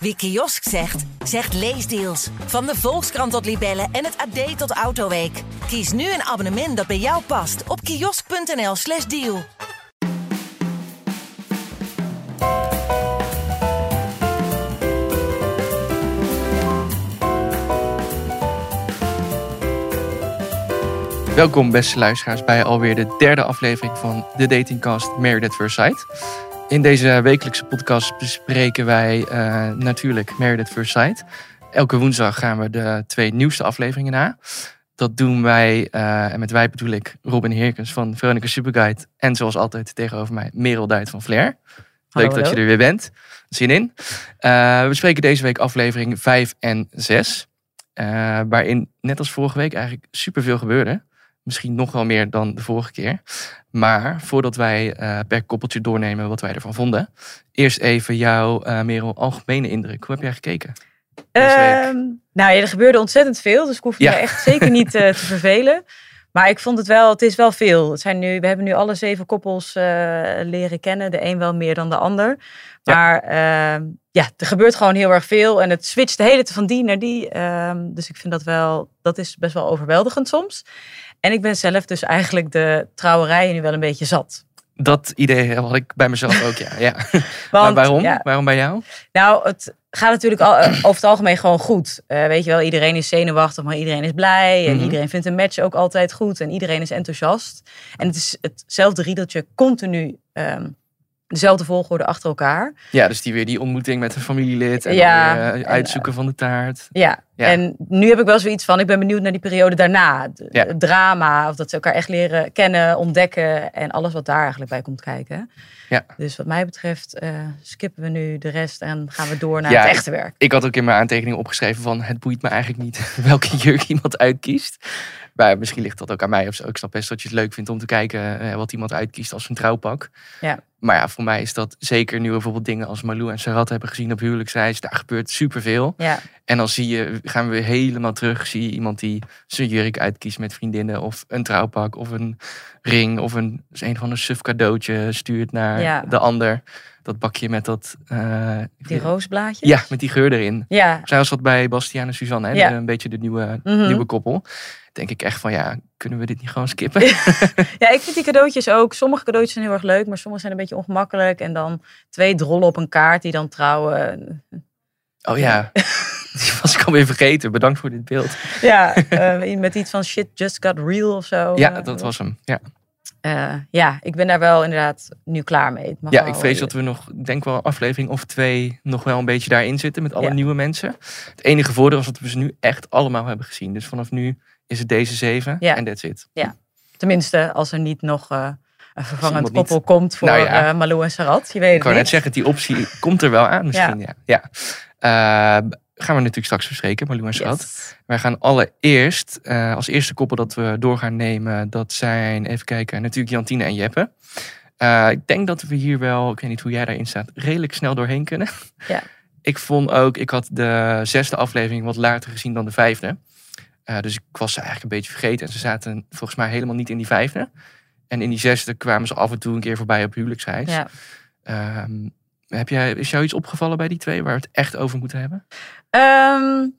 Wie kiosk zegt, zegt leesdeals. Van de Volkskrant tot Libellen en het AD tot Autoweek. Kies nu een abonnement dat bij jou past op kiosk.nl/slash deal. Welkom beste luisteraars bij alweer de derde aflevering van de datingcast Married at First. In deze wekelijkse podcast bespreken wij uh, natuurlijk Married at First Sight. Elke woensdag gaan we de twee nieuwste afleveringen na. Dat doen wij, uh, en met wij bedoel ik Robin Heerkens van Veronica Superguide. En zoals altijd tegenover mij Merel Duit van Flair. Leuk dat je er weer bent. Zin in. Uh, we bespreken deze week aflevering 5 en 6. waarin net als vorige week eigenlijk superveel gebeurde. Misschien nog wel meer dan de vorige keer. Maar voordat wij uh, per koppeltje doornemen wat wij ervan vonden. Eerst even jouw, uh, Merel, algemene indruk. Hoe heb jij gekeken? Um, nou, er gebeurde ontzettend veel. Dus ik hoef je ja. echt zeker niet uh, te vervelen. Maar ik vond het wel, het is wel veel. Het zijn nu, we hebben nu alle zeven koppels leren kennen. De een wel meer dan de ander. Maar ja. Ehm, ja, er gebeurt gewoon heel erg veel. En het switcht de hele tijd van die naar die. Um, dus ik vind dat wel, dat is best wel overweldigend soms. En ik ben zelf dus eigenlijk de trouwerijen nu wel een beetje zat. Dat idee had ik bij mezelf ook, ja. ja. Want, maar waarom? Ja. Waarom bij jou? Nou, het gaat natuurlijk al, over het algemeen gewoon goed. Uh, weet je wel, iedereen is zenuwachtig, maar iedereen is blij. En mm -hmm. iedereen vindt een match ook altijd goed. En iedereen is enthousiast. En het is hetzelfde riedeltje continu um, dezelfde volgorde achter elkaar. Ja, dus die weer die ontmoeting met een familielid en ja, weer, uh, uitzoeken en, van de taart. Ja. ja. en nu heb ik wel zoiets van, ik ben benieuwd naar die periode daarna. Ja. Het drama, of dat ze elkaar echt leren kennen, ontdekken en alles wat daar eigenlijk bij komt kijken. Ja. Dus wat mij betreft uh, skippen we nu de rest en gaan we door naar het echte werk. Ik, ik had ook in mijn aantekening opgeschreven van, het boeit me eigenlijk niet welke jurk iemand uitkiest. Maar misschien ligt dat ook aan mij of zo. Ik snap best dat je het leuk vindt om te kijken uh, wat iemand uitkiest als een trouwpak. Ja. Maar ja, voor mij is dat zeker nu we bijvoorbeeld dingen als Malou en Sarat hebben gezien op huwelijksreis. Daar gebeurt superveel. Ja. En dan zie je, gaan we weer helemaal terug. Zie je iemand die zijn jurk uitkiest met vriendinnen. Of een trouwpak of een ring. Of een, een van een suf cadeautje stuurt naar ja. de ander. Dat bakje met dat... Uh, die roosblaadjes? Ja, met die geur erin. Ja. Zij was wat bij Bastiaan en Suzanne. Hè? Ja. Een beetje de nieuwe, mm -hmm. nieuwe koppel denk ik echt van ja, kunnen we dit niet gewoon skippen? ja, ik vind die cadeautjes ook. Sommige cadeautjes zijn heel erg leuk, maar sommige zijn een beetje ongemakkelijk. En dan twee drollen op een kaart die dan trouwen. Oh ja, die was ik alweer vergeten. Bedankt voor dit beeld. ja, uh, met iets van shit just got real of zo. Ja, dat was hem. Ja. Uh, ja, ik ben daar wel inderdaad nu klaar mee. ja, ik vrees dat we nog, denk wel, een aflevering of twee nog wel een beetje daarin zitten met alle ja. nieuwe mensen. Het enige voordeel is dat we ze nu echt allemaal hebben gezien. Dus vanaf nu is het deze zeven ja. en that's it. Ja, tenminste als er niet nog uh, een vervangend koppel niet... komt voor nou ja. uh, Malou en Sarat. Je weet ik kan net zeggen, die optie komt er wel aan misschien. Ja. ja. ja. Uh, gaan we natuurlijk straks bespreken, Malou en Sarat. Yes. Wij gaan allereerst, als eerste koppel dat we door gaan nemen, dat zijn, even kijken, natuurlijk Jantine en Jeppe. ik denk dat we hier wel, ik weet niet hoe jij daarin staat, redelijk snel doorheen kunnen. Ja. Ik vond ook, ik had de zesde aflevering wat later gezien dan de vijfde. Uh, dus ik was ze eigenlijk een beetje vergeten. En ze zaten volgens mij helemaal niet in die vijfde. En in die zesde kwamen ze af en toe een keer voorbij op huwelijksreis. Ja. Um, heb jij, is jou iets opgevallen bij die twee waar we het echt over moeten hebben? Um,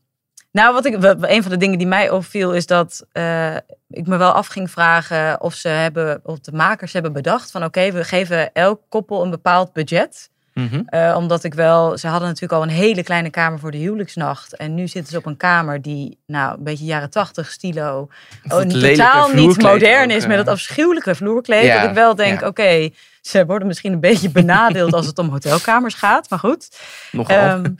nou, wat ik, een van de dingen die mij opviel is dat uh, ik me wel af ging vragen of ze hebben, of de makers hebben bedacht van oké, okay, we geven elk koppel een bepaald budget. Mm -hmm. uh, omdat ik wel, ze hadden natuurlijk al een hele kleine kamer voor de huwelijksnacht. En nu zitten ze op een kamer die, nou, een beetje jaren tachtig stilo. Oh, totaal niet modern ook, is met het afschuwelijke vloerkleed. Ja, dat ik wel denk, ja. oké, okay, ze worden misschien een beetje benadeeld als het om hotelkamers gaat. Maar goed. Nogal. Um,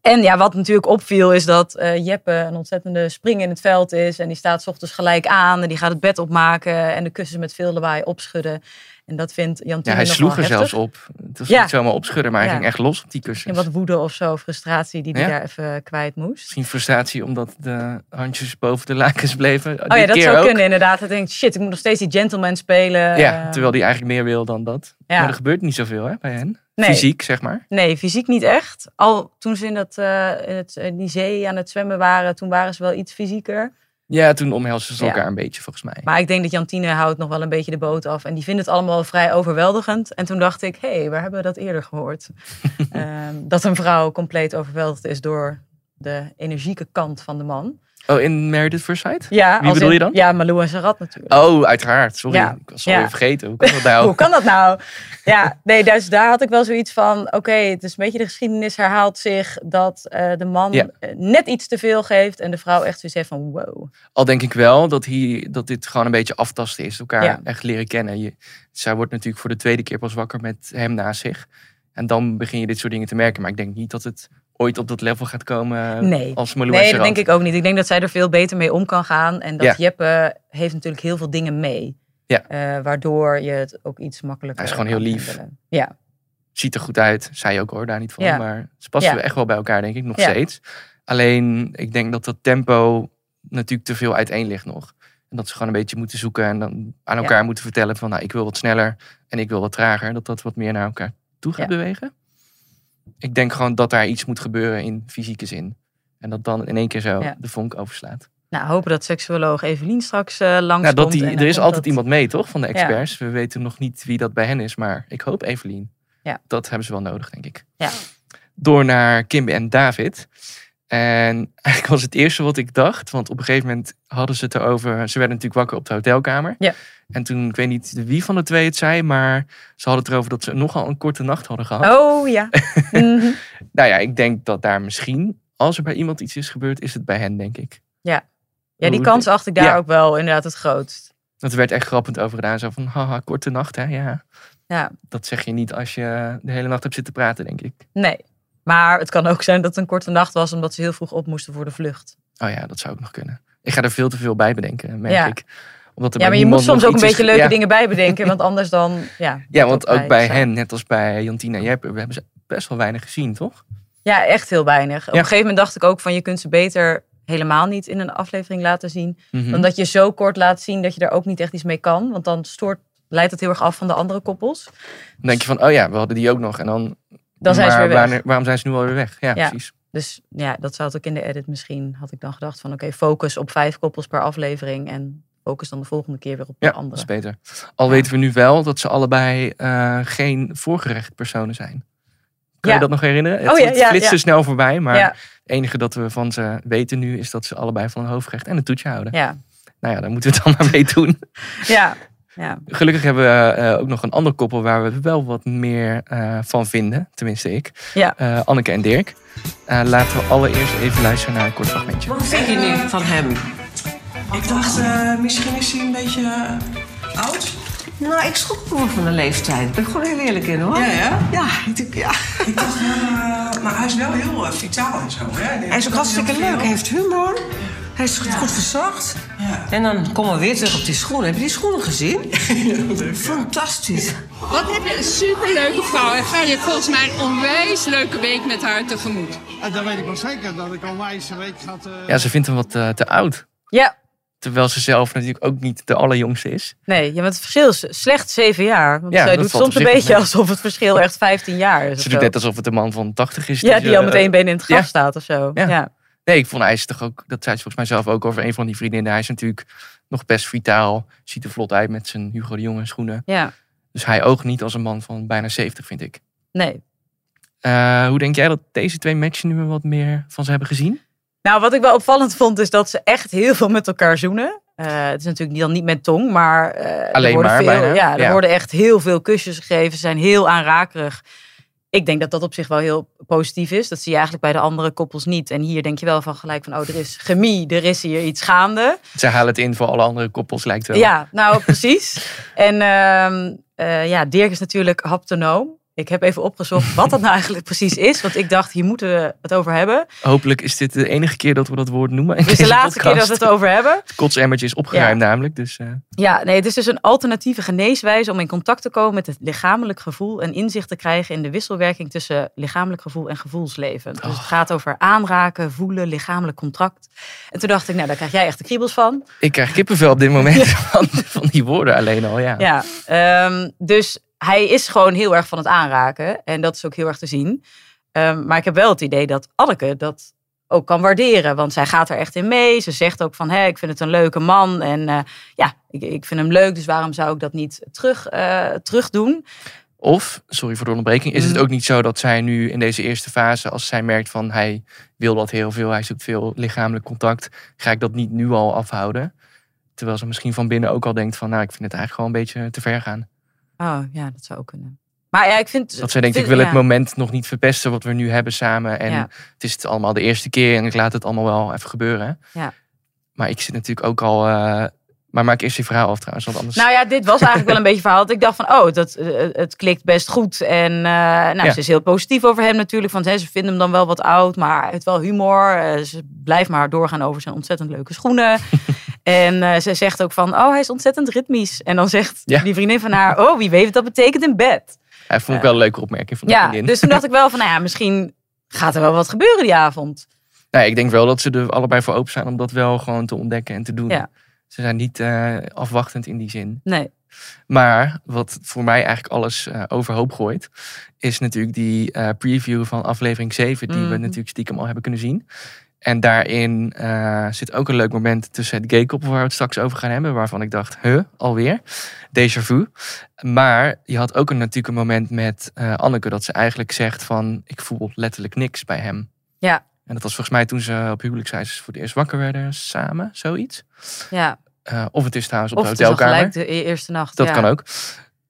en ja, wat natuurlijk opviel is dat uh, Jeppe een ontzettende spring in het veld is. En die staat s ochtends gelijk aan en die gaat het bed opmaken en de kussens met veel lawaai opschudden. En dat vindt Jan Ja, hij sloeg er zelfs op. Het was ja. niet zomaar opschudden, maar hij ging echt los op die kussens. En wat woede of zo, frustratie die hij daar even kwijt moest. Misschien frustratie omdat de handjes boven de lakens bleven. Oh ja, dat zou ook. kunnen inderdaad. Hij denkt, shit, ik moet nog steeds die gentleman spelen. Ja, uh, terwijl hij eigenlijk meer wil dan dat. Maar er gebeurt niet zoveel hè, bij hen. Nee. Fysiek, zeg maar. Nee, fysiek niet echt. Al toen ze in, dat, uh, in, het, in die zee aan het zwemmen waren, toen waren ze wel iets fysieker. Ja, toen omhelzen ze Ja. elkaar een beetje volgens mij. Maar ik denk dat Jantine houdt nog wel een beetje de boot af. En die vindt het allemaal vrij overweldigend. En toen dacht ik, hé, hey, waar hebben we dat eerder gehoord? Ehm, dat een vrouw compleet overweldigd is door de energieke kant van de man. Oh, in at First Sight? Ja, Wie bedoel in- je dan? Ja, Malou en Sarat natuurlijk. Oh, uiteraard. Sorry, Ja. ik was al Ja. even vergeten. Hoe kan dat nou? Hoe kan dat nou? Ja, nee, dus daar had ik wel zoiets van: oké, het is een beetje de geschiedenis herhaalt zich dat eh, de man Ja. eh, net iets te veel geeft en de vrouw echt zoiets heeft van: wow. Al denk ik wel dat, hier, dat dit gewoon een beetje aftasten is. Elkaar echt leren kennen. Je, zij wordt natuurlijk voor de tweede keer pas wakker met hem naast zich. En dan begin je dit soort dingen te merken. Maar ik denk niet dat het ooit op dat level gaat komen Nee. als Malou Nee, dat denk ik ook niet. Ik denk dat zij er veel beter mee om kan gaan. En dat Ja. Jeppe heeft natuurlijk heel veel dingen mee. Ja. Eh, waardoor je het ook iets makkelijker Hij is gewoon heel lief. handelen. Ja, Ziet er goed uit. Zij ook hoor, daar niet van. Ja. Maar ze passen echt wel bij elkaar, denk ik, nog steeds. Alleen, ik denk dat dat tempo natuurlijk te veel uiteen ligt nog. En dat ze gewoon een beetje moeten zoeken en dan aan elkaar moeten vertellen van... nou, ik wil wat sneller en ik wil wat trager. Dat dat wat meer naar elkaar toe gaat bewegen. Ik denk gewoon dat daar iets moet gebeuren in fysieke zin. En dat dan in één keer zo Ja. de vonk overslaat. nou hopen dat seksuoloog Evelien straks eh langs Nou, dat die, er is altijd dat- iemand mee, toch? Van de experts. We weten nog niet wie dat bij hen is, maar ik hoop Evelien. Ja. Dat hebben ze wel nodig, denk ik. Ja. Door naar Kim en David. En eigenlijk was het eerste wat ik dacht, want op een gegeven moment hadden ze het erover. Ze werden natuurlijk wakker op de hotelkamer. Ja. En toen, ik weet niet wie van de twee het zei, maar ze hadden het erover dat ze nogal een korte nacht hadden gehad. Oh ja. Mhm. Nou ja, ik denk dat daar misschien, als er bij iemand iets is gebeurd, is het bij hen, denk ik. Ja, die Hoe- kans acht ik daar Ja. ook wel inderdaad het grootst. Dat er werd echt grappend over gedaan. Zo van, haha, korte nacht, hè? Ja. Ja, Dat zeg je niet als je de hele nacht hebt zitten praten, denk ik. nee. Maar het kan ook zijn dat het een korte nacht was omdat ze heel vroeg op moesten voor de vlucht. Oh ja, dat zou ook nog kunnen. Ik ga er veel te veel bij bedenken, merk Ja. ik. Omdat er Ja, maar je moet soms ook een is beetje leuke ja. dingen bij bedenken, want anders dan, ja. Ja, want ook bij hen, net als bij Jantina en Jeppe, we hebben ze best wel weinig gezien, toch? Ja, echt heel weinig. Op een gegeven moment dacht ik ook van je kunt ze beter helemaal niet in een aflevering laten zien. Mhm. Dan dat je zo kort laat zien dat je daar ook niet echt iets mee kan. Want dan stoort, leidt het heel erg af van de andere koppels. Dan denk je van, oh ja, we hadden die ook nog. En dan, Dan zijn ze weer weg. waarom zijn ze nu alweer weg? Ja, Ja. precies. Dus ja, dat zou het ook in de edit misschien, had ik dan gedacht van oké, focus op vijf koppels per aflevering. En focus dan de volgende keer weer op de Ja, dat andere. is beter. Al Ja. weten we nu wel dat ze allebei eh, geen voorgerecht personen zijn. Ja. je dat nog herinneren? Het, Oh ja, het flitste ja. snel voorbij, maar het enige dat we van ze weten nu is dat ze allebei van een hoofdgerecht en een toetje houden. ja, Nou ja, daar moeten we het dan maar mee doen. ja. Ja. Gelukkig hebben we eh, ook nog een ander koppel waar we wel wat meer eh, van vinden. Tenminste ik. Ja. Eh, Anneke en Dirk. Eh, laten we allereerst even luisteren naar een kort fragmentje. Wat vind je nu van hem? Ik dacht, eh, misschien is hij een beetje oud. Nou, ik schrok me van de leeftijd. Daar ben ik gewoon heel eerlijk in, hoor. Ja, ja? Ja, ik ja. Ik dacht, eh, maar hij is wel heel vitaal en zo. Hè? Hij is ook hartstikke leuk. Hij heeft humor. Hij is goed verzorgd. Ja. En dan komen we weer terug op die schoenen. Heb je die schoenen gezien? Fantastisch. Wat heb je een superleuke vrouw en ga je volgens mij een onwijs leuke week met haar tegemoet. En dan weet ik wel zeker dat ik al wijs een week gaat. eh, Ja, ze vindt hem wat eh, te oud. ja. Terwijl ze zelf natuurlijk ook niet de allerjongste is. Nee, ja, maar het verschil is slechts zeven jaar. Want Ja, zij doet soms een beetje mee. alsof het verschil echt 15 jaar is. Ze of doet net alsof het een man van 80 is. Ja, die al eh, met één been in het graf ja. staat of zo. Ja. Nee, ik vond hij is toch ook, dat zei ze volgens mij zelf ook over een van die vriendinnen. Hij is natuurlijk nog best vitaal. Ziet er vlot uit met zijn Hugo de Jonge schoenen. ja. Dus hij oogt niet als een man van bijna 70, vind ik. Nee. Eh, hoe denk jij dat deze twee matchen nu wat meer van ze hebben gezien? Nou, wat ik wel opvallend vond, is dat ze echt heel veel met elkaar zoenen. Eh, het is natuurlijk dan niet met tong, maar eh, Alleen er worden maar veel, bijna, Ja, er ja. worden echt heel veel kusjes gegeven. Ze zijn heel aanrakerig. Ik denk dat dat op zich wel heel positief is. Dat zie je eigenlijk bij de andere koppels niet. En hier denk je wel van gelijk van, oh, er is chemie, er is hier iets gaande. Zij halen het in voor alle andere koppels, lijkt wel. Ja, nou precies. en ehm, eh, ja, Dirk is natuurlijk haptonoom. Ik heb even opgezocht wat dat nou eigenlijk precies is. Want ik dacht, hier moeten we het over hebben. Hopelijk is dit de enige keer dat we dat woord noemen. in Dus de laatste keer dat we het over hebben. Het kotsemmertje is opgeruimd namelijk. Dus eh, Ja, nee, het is dus een alternatieve geneeswijze om in contact te komen met het lichamelijk gevoel en inzicht te krijgen in de wisselwerking tussen lichamelijk gevoel en gevoelsleven. Dus het gaat over aanraken, voelen, lichamelijk contract. En toen dacht ik, nou, daar krijg jij echt de kriebels van. ik krijg kippenvel op dit moment van, van die woorden alleen al. Ja. Ja, ehm, dus hij is gewoon heel erg van het aanraken en dat is ook heel erg te zien. Ehm, maar ik heb wel het idee dat Anneke dat ook kan waarderen. Want zij gaat er echt in mee. Ze zegt ook van, hé, ik vind het een leuke man. En eh, ja, ik, ik vind hem leuk, dus waarom zou ik dat niet terug, eh, terug doen? Of, sorry voor de onderbreking, is het Mm. ook niet zo dat zij nu in deze eerste fase, als zij merkt van hij wil dat heel veel, hij zoekt veel lichamelijk contact, ga ik dat niet nu al afhouden? Terwijl ze misschien van binnen ook al denkt van, nou, ik vind het eigenlijk gewoon een beetje te ver gaan. Oh, ja, dat zou ook kunnen. Maar ja, ik vind... Dat zij denkt, ik wil het moment nog niet verpesten wat we nu hebben samen. En Ja. het is het allemaal de eerste keer en ik laat het allemaal wel even gebeuren. Ja. Maar ik zit natuurlijk ook al... eh, maar maak eerst je verhaal af trouwens, want anders... Nou ja, dit was eigenlijk wel een beetje verhaal. Dat ik dacht van, oh, dat, eh, het klikt best goed. En eh, nou, Ja. ze is heel positief over hem natuurlijk. Want hè, ze vinden hem dan wel wat oud, maar heeft wel humor. Eh, ze blijft maar doorgaan over zijn ontzettend leuke schoenen. en eh, ze zegt ook van, oh, hij is ontzettend ritmisch. En dan zegt Ja. die vriendin van haar, oh, wie weet wat dat betekent in bed. Hij vond ik wel een leuke opmerking van de Ja, vriendin. dus toen dacht ik wel van, nou ja, misschien gaat er wel wat gebeuren die avond. Nou, ik denk wel dat ze er allebei voor open zijn om dat wel gewoon te ontdekken en te doen. Ja. Ze zijn niet eh, afwachtend in die zin. Nee. Maar wat voor mij eigenlijk alles eh, overhoop gooit, is natuurlijk die preview van aflevering 7, die we Mhm. natuurlijk stiekem al hebben kunnen zien. En daarin eh, zit ook een leuk moment tussen het gay waar we het straks over gaan hebben, waarvan ik dacht, huh, alweer? Déjà vu. Maar je had ook een, natuurlijk een moment met eh, Anneke dat ze eigenlijk zegt van, ik voel letterlijk niks bij hem. Ja. En dat was volgens mij toen ze op huwelijksreis voor het eerst wakker werden samen, zoiets. Ja, Eh, of het is trouwens op of de hotelkamer. gelijk de e- eerste nacht. Dat ja. kan ook.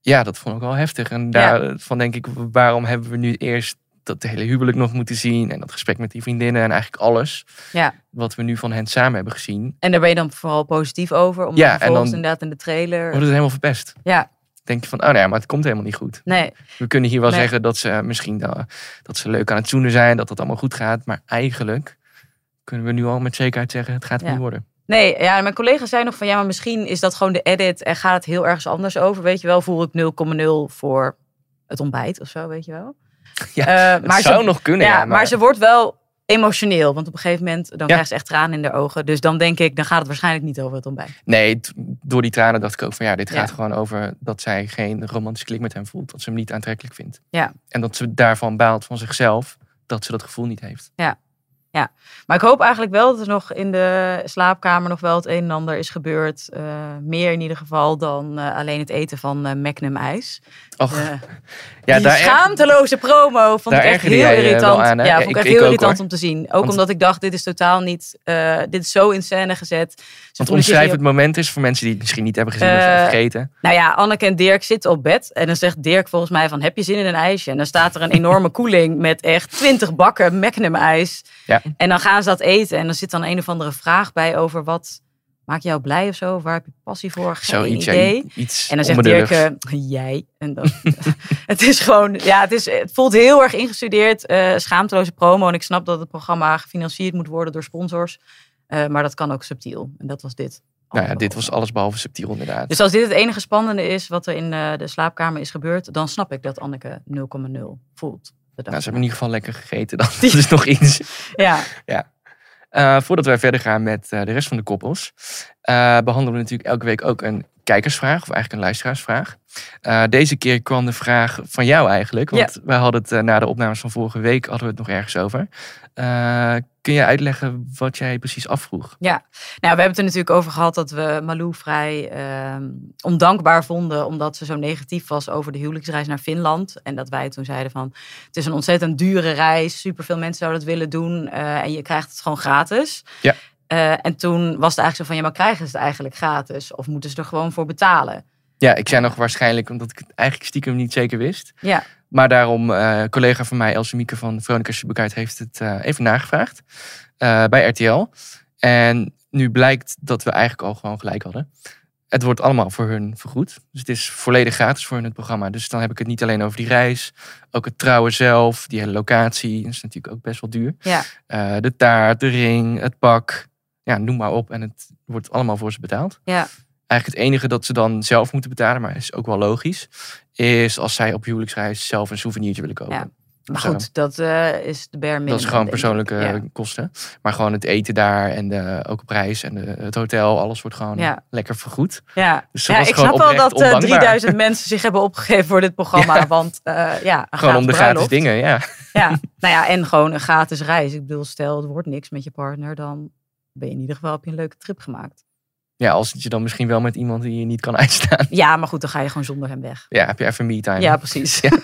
Ja, dat vond ik wel heftig. En daarvan denk ik, waarom hebben we nu eerst dat hele huwelijk nog moeten zien en dat gesprek met die vriendinnen en eigenlijk alles Ja. wat we nu van hen samen hebben gezien, En daar ben je dan vooral positief over. Om Ja, ja, en dan- inderdaad in de trailer. wordt het helemaal verpest. Ja, Denk je van, oh nee, maar het komt helemaal niet goed. nee. We kunnen hier wel Nee. zeggen dat ze misschien eh, dat ze leuk aan het zoenen zijn, dat dat allemaal goed gaat, maar eigenlijk kunnen we nu al met zekerheid zeggen, het gaat Ja. niet worden. Nee, ja, mijn collega zei nog van ja, maar misschien is dat gewoon de edit en gaat het heel ergens anders over. Weet je wel, voel ik 0,0 voor het ontbijt of zo, weet je wel. Ja, Eh, het zou nog kunnen, ja, ja, maar... maar- ze wordt wel emotioneel, want op een gegeven moment dan Ja. krijgt ze echt tranen in de ogen. Dus dan denk ik, dan gaat het waarschijnlijk niet over het ontbijt. Nee, door die tranen dacht ik ook van ja, dit Ja. gaat gewoon over dat zij geen romantische klik met hem voelt. Dat ze hem niet aantrekkelijk vindt. Ja. En dat ze daarvan baalt van zichzelf, dat ze dat gevoel niet heeft. Maar ik hoop eigenlijk wel dat er nog in de slaapkamer nog wel het een en ander is gebeurd. Eh, meer in ieder geval dan eh, alleen het eten van eh Magnum ijs. Och, ja, die daar schaamteloze promo vond ik echt heel irritant. aan, ja, Ja, vond ik ik- echt ik heel irritant hoor. om te zien. Ook Want- omdat ik dacht, dit is totaal niet... dit is zo in scène gezet. Want omschrijf het moment is voor mensen die het misschien niet hebben gezien of Eh, vergeten. Nou ja, Anneke en Dirk zitten op bed. En dan zegt Dirk volgens mij van, heb je zin in een ijsje? En dan staat er een enorme koeling met echt twintig bakken Magnum ijs. Ja. En dan gaan ze dat eten. En dan zit dan een of andere vraag bij over wat maakt jou blij of zo? Of waar heb je passie voor? Geen Zoiets, ja, idee. iets En dan zegt Dirk, eh, jij. En dan, het is gewoon, ja, het, is, het voelt heel erg ingestudeerd. eh, schaamteloze promo. En ik snap dat het programma gefinancierd moet worden door sponsors. Eh, maar dat kan ook subtiel. En dat was dit. Nou ja, dit was alles behalve subtiel inderdaad. Dus als dit het enige spannende is wat er in eh, de slaapkamer is gebeurd, dan snap ik dat Anneke 0,0 voelt. nou, ze hebben in ieder geval lekker gegeten. dan. Dat is nog iets. Ja, Eh, voordat wij verder gaan met de rest van de koppels, behandelen we natuurlijk elke week ook een kijkersvraag, of eigenlijk een luisteraarsvraag. Eh, deze keer kwam de vraag van jou eigenlijk, want wij hadden het eh, na de opnames van vorige week hadden we het nog ergens over. Eh, kun je uitleggen wat jij precies afvroeg? ja. Nou, we hebben het er natuurlijk over gehad dat we Malou vrij ehm, ondankbaar vonden, omdat ze zo negatief was over de huwelijksreis naar Finland. En dat wij toen zeiden van, het is een ontzettend dure reis, superveel mensen zouden het willen doen eh, en je krijgt het gewoon gratis. Ja. Eh, en toen was het eigenlijk zo van, ja, maar krijgen ze het eigenlijk gratis? Of moeten ze er gewoon voor betalen? Ja, ik zei nog waarschijnlijk, omdat ik het eigenlijk stiekem niet zeker wist. Ja, Maar daarom, eh collega van mij, Else Mieke van Veronica Superkite, heeft het eh, even nagevraagd bij RTL. En nu blijkt dat we eigenlijk al gewoon gelijk hadden. Het wordt allemaal voor hun vergoed. Dus het is volledig gratis voor hun het programma. Dus dan heb ik het niet alleen over die reis. Ook het trouwen zelf, die hele locatie. Dat is natuurlijk ook best wel duur. ja. De taart, de ring, het pak. Ja, noem maar op. En het wordt allemaal voor ze betaald. Ja. Eigenlijk het enige dat ze dan zelf moeten betalen, maar is ook wel logisch, is als zij op huwelijksreis zelf een souvenirtje willen kopen. Ja. Maar Zo. goed, dat eh, is de bare. Dat is gewoon persoonlijke Ja. kosten. Maar gewoon het eten daar en de, ook op reis en de, het hotel, alles wordt gewoon Ja. lekker vergoed. Ja, Dus ja ik snap wel dat eh, ondankbaar. 3000 mensen zich hebben opgegeven voor dit programma. Want eh, ja, Gewoon om de gratis bruiloft. dingen, ja. Ja, nou ja, en gewoon een gratis reis. Ik bedoel, stel het wordt niks met je partner, dan ben je in ieder geval heb je een leuke trip gemaakt. Ja, als je dan misschien wel met iemand die je niet kan uitstaan. Ja, maar goed, dan ga je gewoon zonder hem weg. Ja, heb je even me-time. Ja, precies. Ja.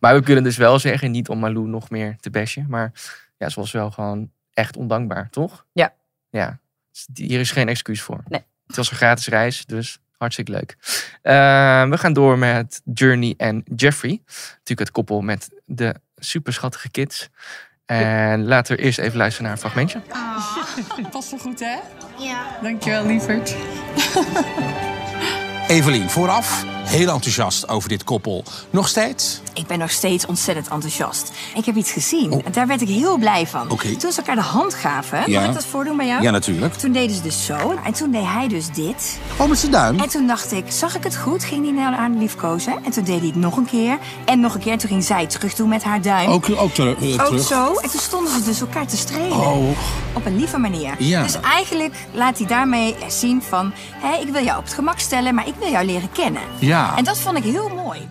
Maar we kunnen dus wel zeggen, niet om Malou nog meer te bashen, maar ja, ze was wel gewoon echt ondankbaar, toch? Ja. Ja, Dus hier is geen excuus voor. Nee. Het was een gratis reis, dus hartstikke leuk. Eh, we gaan door met Journey en Jeffrey. Natuurlijk het koppel met de super schattige kids. En laten we eerst even luisteren naar een fragmentje. Past wel goed, hè? Ja. Dankjewel, lieverd. Evelien, vooraf heel enthousiast over dit koppel. Nog steeds? Ik ben nog steeds ontzettend enthousiast. Ik heb iets gezien. En daar werd ik heel blij van. Oh. Toen ze elkaar de hand gaven. Ja. Mag ik dat voordoen bij jou? Ja, natuurlijk. Toen deden ze dus zo. En toen deed hij dus dit. Oh, met zijn duim. En toen dacht ik, zag ik het goed? Ging hij naar aan liefkozen? En toen deed hij het nog een keer. En nog een keer. En toen ging zij terug doen met haar duim. Ook, ook ter- eh, Ook terug. zo. En toen stonden ze dus elkaar te strelen. Oh, Op een lieve manier. Ja. Dus eigenlijk laat hij daarmee zien van... Hé, ik wil jou op het gemak stellen, maar ik wil jou leren kennen. ja. En dat vond ik heel mooi.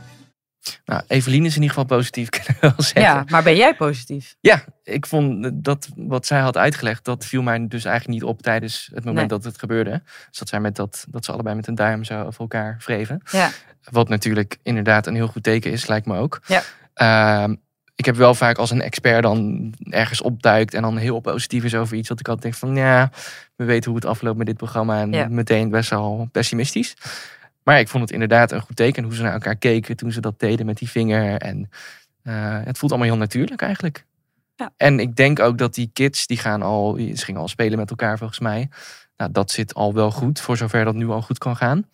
Nou, Evelien is in ieder geval positief, kunnen we wel zeggen. Ja, maar ben jij positief? Ja, ik vond dat wat zij had uitgelegd, dat viel mij dus eigenlijk niet op tijdens het moment Nee. dat het gebeurde. Dus dat, zij met dat, dat ze allebei met een duim zo over elkaar wreven. Ja. Wat natuurlijk inderdaad een heel goed teken is, lijkt me ook. Ja. Ehm, ik heb wel vaak als een expert dan ergens opduikt en dan heel positief is over iets. Dat ik altijd denk van ja, we weten hoe het afloopt met dit programma. En Ja. meteen best wel pessimistisch. Maar ik vond het inderdaad een goed teken hoe ze naar elkaar keken toen ze dat deden met die vinger. En eh, het voelt allemaal heel natuurlijk eigenlijk. Ja. En ik denk ook dat die kids, die gaan al, ze gingen al spelen met elkaar volgens mij. Nou, dat zit al wel goed, voor zover dat nu al goed kan gaan.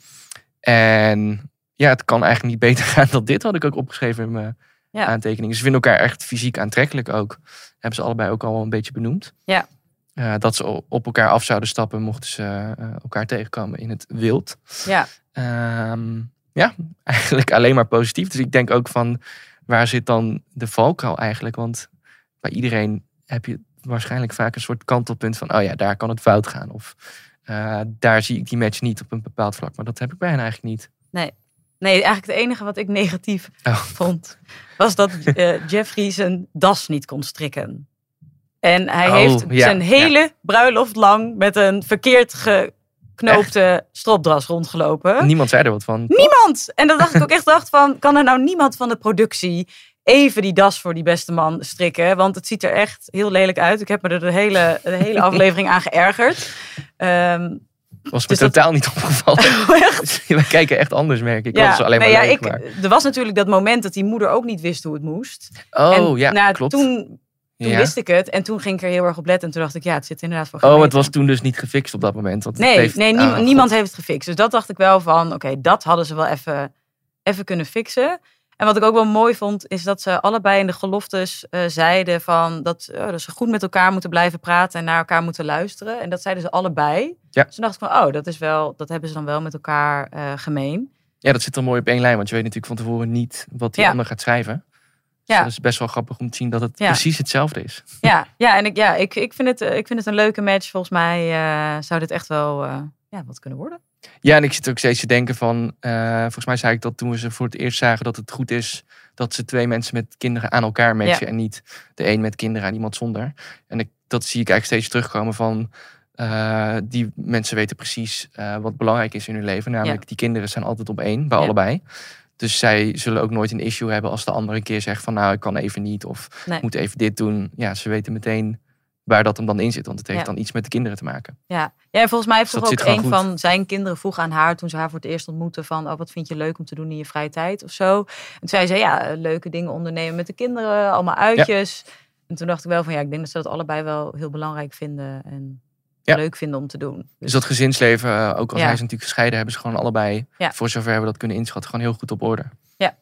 En ja, het kan eigenlijk niet beter gaan dan dit, had ik ook opgeschreven in mijn Ja. aantekeningen. Ze vinden elkaar echt fysiek aantrekkelijk ook. Hebben ze allebei ook al een beetje benoemd. Ja. Eh, dat ze op elkaar af zouden stappen mochten ze eh, elkaar tegenkomen in het wild. Ja. Ehm, ja, eigenlijk alleen maar positief. Dus ik denk ook van, waar zit dan de valkuil eigenlijk? Want bij iedereen heb je waarschijnlijk vaak een soort kantelpunt van, oh ja, daar kan het fout gaan. Of eh, daar zie ik die match niet op een bepaald vlak. Maar dat heb ik bij hen eigenlijk niet. Nee. Nee, eigenlijk het enige wat ik negatief Oh. vond, was dat eh, Jeffrey zijn das niet kon strikken. En hij Oh, heeft ja, zijn hele bruiloft lang met een verkeerd geknoopte stropdas rondgelopen. Niemand zei er wat van. Niemand! En dan dacht ik ook echt dacht van, kan er nou niemand van de productie even die das voor die beste man strikken? Want het ziet er echt heel lelijk uit. Ik heb me er de hele, de hele aflevering aan geërgerd. Ehm, Was me Dus dat- totaal niet opgevallen. Wij kijken echt anders, merk ik. Ja, alleen maar nee, ja, ik, maar- er was natuurlijk dat moment dat die moeder ook niet wist hoe het moest. Oh, en, ja, nou, klopt. Toen, toen Ja. wist ik het en toen ging ik er heel erg op letten. En toen dacht ik, ja, het zit inderdaad voor Oh, het was toen dus niet gefixt op dat moment. Want het Nee, heeft- nee Ah, God. niemand heeft het gefixt. Dus dat dacht ik wel van, oké, dat hadden ze wel even, even kunnen fixen. En wat ik ook wel mooi vond, is dat ze allebei in de geloftes eh, zeiden van dat, eh, dat ze goed met elkaar moeten blijven praten en naar elkaar moeten luisteren. En dat zeiden ze allebei. Ja. Dus toen dacht ik van, oh, dat is wel, dat hebben ze dan wel met elkaar eh, gemeen. Ja, dat zit dan mooi op één lijn. Want je weet natuurlijk van tevoren niet wat die Ja. ander gaat schrijven. Ja. dat is best wel grappig om te zien dat het Ja. precies hetzelfde is. Ja, ja en ik, ja, ik, ik, vind het, eh, ik vind het een leuke match. Volgens mij eh, zou dit echt wel eh, ja, wat kunnen worden. Ja, en ik zit ook steeds te denken van... volgens mij zei ik dat toen we ze voor het eerst zagen... dat het goed is dat ze twee mensen met kinderen aan elkaar matchen... Ja. en niet de een met kinderen en iemand zonder. En ik, dat zie ik eigenlijk steeds terugkomen van... die mensen weten precies wat belangrijk is in hun leven. Namelijk, Ja. die kinderen zijn altijd op één, bij Ja. allebei. Dus zij zullen ook nooit een issue hebben als de andere een keer zegt van... nou, ik kan even niet of Nee. ik moet even dit doen. Ja, ze weten meteen waar dat hem dan in zit. Want het heeft Ja. dan iets met de kinderen te maken. Ja, ja en volgens mij heeft Dus toch ook een goed. van zijn kinderen vroeg aan haar toen ze haar voor het eerst ontmoette van, oh, wat vind je leuk om te doen in je vrije tijd of zo. En toen zei ze, ja, leuke dingen ondernemen met de kinderen, allemaal uitjes. En toen dacht ik wel van, ja, ik denk dat ze dat allebei wel heel belangrijk vinden en Ja. leuk vinden om te doen. Dus dat gezinsleven, eh, ook als Ja. hij is natuurlijk gescheiden, hebben ze gewoon allebei, Ja. voor zover we dat kunnen inschatten, gewoon heel goed op orde. Ja.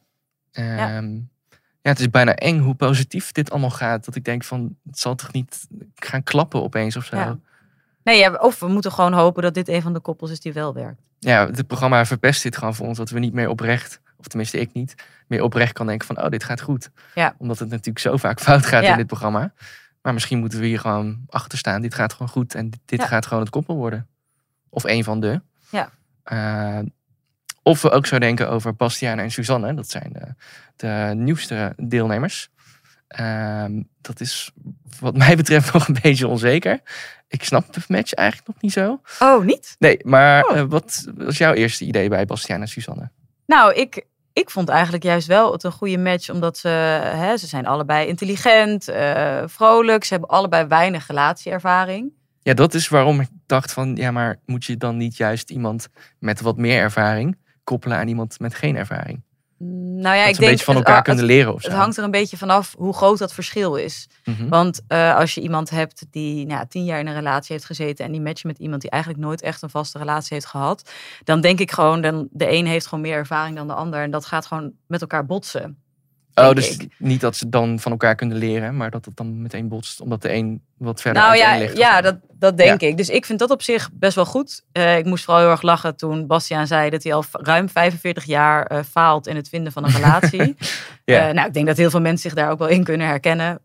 Ehm, ja. het is bijna eng hoe positief dit allemaal gaat. Dat ik denk van, het zal toch niet gaan klappen opeens of zo. Ja. Ja, Nee, ja, of we moeten gewoon hopen dat dit een van de koppels is die wel werkt. het programma verpest dit gewoon voor ons, dat we niet meer oprecht of tenminste ik niet, meer oprecht kan denken van, oh, dit gaat goed. Ja. Omdat het natuurlijk zo vaak fout gaat Ja. in dit programma. Maar misschien moeten we hier gewoon achter staan. Dit gaat gewoon goed en dit, Ja. gaat gewoon het koppel worden. Of een van de. Ja. Eh, of we ook zo denken over Bastiaan en Suzanne. Dat zijn de, de nieuwste deelnemers. Ehm, dat is wat mij betreft nog een beetje onzeker. Ik snap de match eigenlijk nog niet zo. Oh, niet? Nee, maar Oh. eh, wat was jouw eerste idee bij Bastiaan en Suzanne? Nou, ik, ik vond eigenlijk juist wel het een goede match. Omdat ze, hè, ze zijn allebei intelligent, eh, vrolijk. Ze hebben allebei weinig relatieervaring. Ja, dat is waarom ik dacht van, ja, maar moet je dan niet juist iemand met wat meer ervaring koppelen aan iemand met geen ervaring? Nou ja, dat ik ze een denk beetje van elkaar het- kunnen leren of zo. Het hangt er een beetje vanaf hoe groot dat verschil is. Mhm. Want eh, als je iemand hebt die nou, tien jaar in een relatie heeft gezeten en die matcht met iemand die eigenlijk nooit echt een vaste relatie heeft gehad, dan denk ik gewoon, dan, de een heeft gewoon meer ervaring dan de ander en dat gaat gewoon met elkaar botsen. Oh, dus ik. niet dat ze dan van elkaar kunnen leren, maar dat het dan meteen botst, omdat de een wat verder Nou ja, ligt. ja dat, dat denk Ja. ik. Dus ik vind dat op zich best wel goed. Eh, ik moest vooral heel erg lachen toen Bastiaan zei dat hij al ruim 45 jaar eh, faalt in het vinden van een relatie. Ja. Eh, nou, ik denk dat heel veel mensen zich daar ook wel in kunnen herkennen.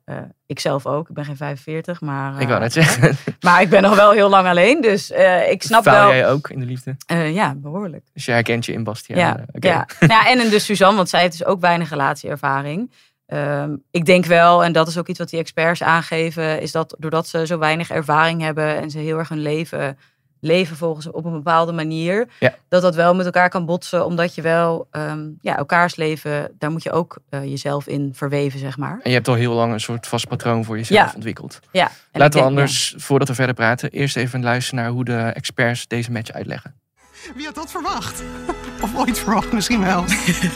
Ik zelf ook. Ik ben geen 45, maar, Ik wou net zeggen, maar ik ben nog wel heel lang alleen. Dus ik snap faal wel. jij ook in de liefde? Ja, behoorlijk. Dus je herkent je in Bastiaan. Ja, ja. ja, en in dus Suzanne, want zij heeft dus ook weinig relatieervaring. Ehm, ik denk wel, en dat is ook iets wat die experts aangeven, is dat doordat ze zo weinig ervaring hebben en ze heel erg hun leven leven volgens op een bepaalde manier, Ja. dat dat wel met elkaar kan botsen, omdat je wel ehm, ja, elkaars leven, daar moet je ook eh, jezelf in verweven, zeg maar. En je hebt al heel lang een soort vast patroon voor jezelf Ja. ontwikkeld. Ja, en Laten we denk- anders, voordat we verder praten, eerst even luisteren naar hoe de experts deze match uitleggen. Wie had dat verwacht? Of ooit verwacht, misschien wel.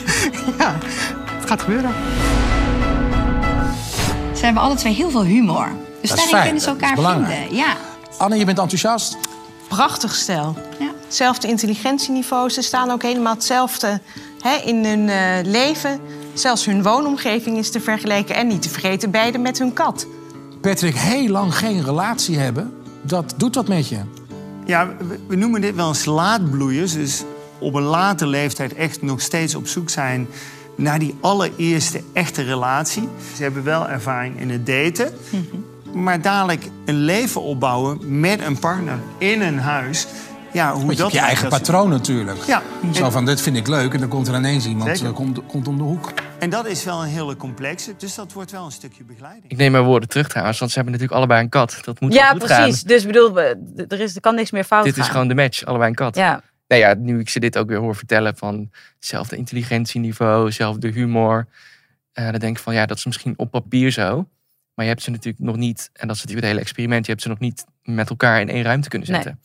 ja, het gaat gebeuren. Hebben alle twee heel veel humor. Dus Dat is daarin fijn, kunnen ze elkaar vinden. Ja. Anne, je bent enthousiast? Prachtig stijl. Ja. Hetzelfde intelligentieniveau. Ze staan ook helemaal hetzelfde hè, in hun eh, leven. Zelfs hun woonomgeving is te vergelijken. En niet te vergeten, beide met hun kat. Patrick, heel lang geen relatie hebben, dat doet wat met je. Ja, we, we noemen dit wel eens laadbloeiers. Dus op een late leeftijd echt nog steeds op zoek zijn naar die allereerste echte relatie. Ze hebben wel ervaring in het daten. Maar dadelijk een leven opbouwen met een partner in een huis. Ja, hoe Want je dat hebt je eigen dat- patroon natuurlijk. Ja. Zo van, dit vind ik leuk. En dan komt er ineens iemand eh, komt, komt om de hoek. En dat is wel een hele complexe. Dus dat wordt wel een stukje begeleiding. Ik neem mijn woorden terug trouwens, want ze hebben natuurlijk allebei een kat. Dat moet Ja, goed precies. gaan. Dus bedoel, er, is, er kan niks meer fout Dit gaan. is gewoon de match, allebei een kat. Ja, Nou ja, nu ik ze dit ook weer hoor vertellen van hetzelfde intelligentieniveau, hetzelfde humor. eh, dan denk ik van ja, dat is misschien op papier zo. Maar je hebt ze natuurlijk nog niet, en dat is natuurlijk het hele experiment, je hebt ze nog niet met elkaar in één ruimte kunnen Nee. zetten.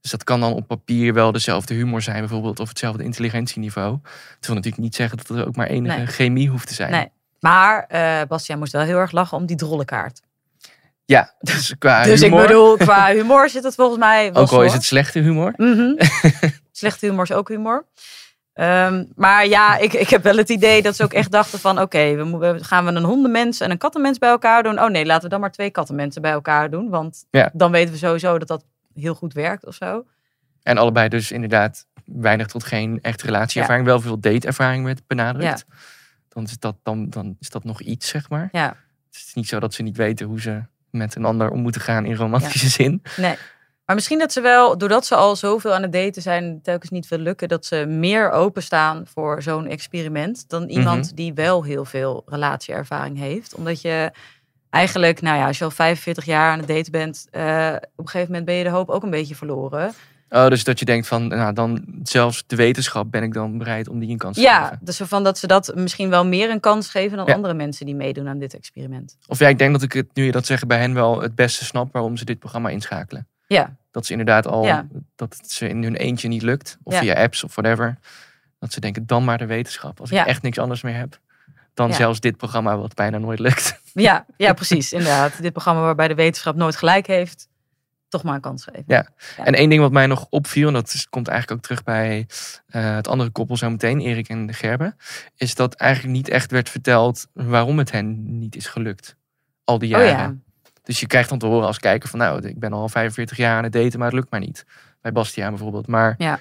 Dus dat kan dan op papier wel dezelfde humor zijn bijvoorbeeld, of hetzelfde intelligentieniveau. Het wil natuurlijk niet zeggen dat er ook maar enige Nee. chemie hoeft te zijn. nee. Maar eh Bastiaan moest wel heel erg lachen om die drollenkaart. Ja, dus qua Dus humor, ik bedoel, qua humor zit het volgens mij ook al is het slechte humor. Mhm. Slechte humor is ook humor. Ehm, maar ja, ik, ik heb wel het idee dat ze ook echt dachten van... oké, we we gaan we een hondenmens en een kattenmens bij elkaar doen? Oh nee, laten we dan maar twee kattenmensen bij elkaar doen. Want Ja. dan weten we sowieso dat dat heel goed werkt of zo. En allebei dus inderdaad weinig tot geen echte relatieervaring. Wel veel dateervaring werd benadrukt. Dan, is dat, dan, dan is dat nog iets, zeg maar. Ja, Het is niet zo dat ze niet weten hoe ze met een ander om moeten gaan in romantische zin. nee. Maar misschien dat ze wel, doordat ze al zoveel aan het daten zijn... telkens niet wil lukken, dat ze meer openstaan voor zo'n experiment... dan iemand Mhm. die wel heel veel relatieervaring heeft. Omdat je eigenlijk, nou ja, als je al 45 jaar aan het daten bent... eh, op een gegeven moment ben je de hoop ook een beetje verloren. Oh, dus dat je denkt van, nou, dan zelfs de wetenschap ben ik dan bereid om die een kans te Ja, geven. dus van dat ze dat misschien wel meer een kans geven dan Ja. andere mensen die meedoen aan dit experiment. Of ja, ik denk dat ik het, nu je dat zegt, bij hen wel het beste snap waarom ze dit programma inschakelen. Ja, Dat ze inderdaad al, Ja. dat het ze in hun eentje niet lukt. Of Ja. via apps of whatever. Dat ze denken, dan maar de wetenschap. Als ik echt niks anders meer heb. Dan zelfs dit programma wat bijna nooit lukt. ja, ja precies, inderdaad. Dit programma waarbij de wetenschap nooit gelijk heeft, toch maar een kans geven. Ja. En één ding wat mij nog opviel, en dat is- komt eigenlijk ook terug bij eh, het andere koppel zo meteen, Erik en Gerbe, is dat eigenlijk niet echt werd verteld waarom het hen niet is gelukt. Al die Oh jaren. ja. Dus je krijgt dan te horen als kijker van nou, ik ben al 45 jaar aan het daten, maar het lukt maar niet. Bij Bastiaan bijvoorbeeld. Maar Ja.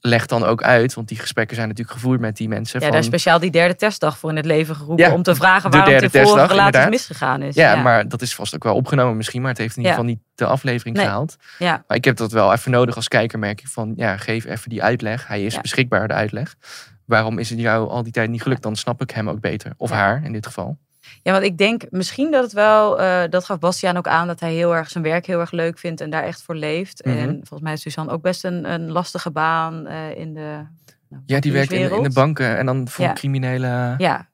leg dan ook uit, want die gesprekken zijn natuurlijk gevoerd met die mensen. Ja, van, daar is speciaal die derde testdag voor in het leven geroepen. Ja, om te vragen de waarom in vorige inderdaad. misgegaan is. ja, maar dat is vast ook wel opgenomen misschien, maar het heeft in ieder Ja. geval niet de aflevering Nee. gehaald. Ja. Maar ik heb dat wel even nodig als kijker, merk ik van, ja, geef even die uitleg. Hij is Ja. beschikbaar, de uitleg. Waarom is het jou al die tijd niet gelukt? Dan snap ik hem ook beter. Of Ja. haar in dit geval. Ja, want ik denk misschien dat het wel, eh, dat gaf Bastiaan ook aan, dat hij heel erg zijn werk heel erg leuk vindt en daar echt voor leeft. Mhm. En volgens mij is Suzanne ook best een, een lastige baan eh, in de. Nou, Ja, die werkt in, de- in de bankierswereld. banken en dan voor Ja. criminele, Ja,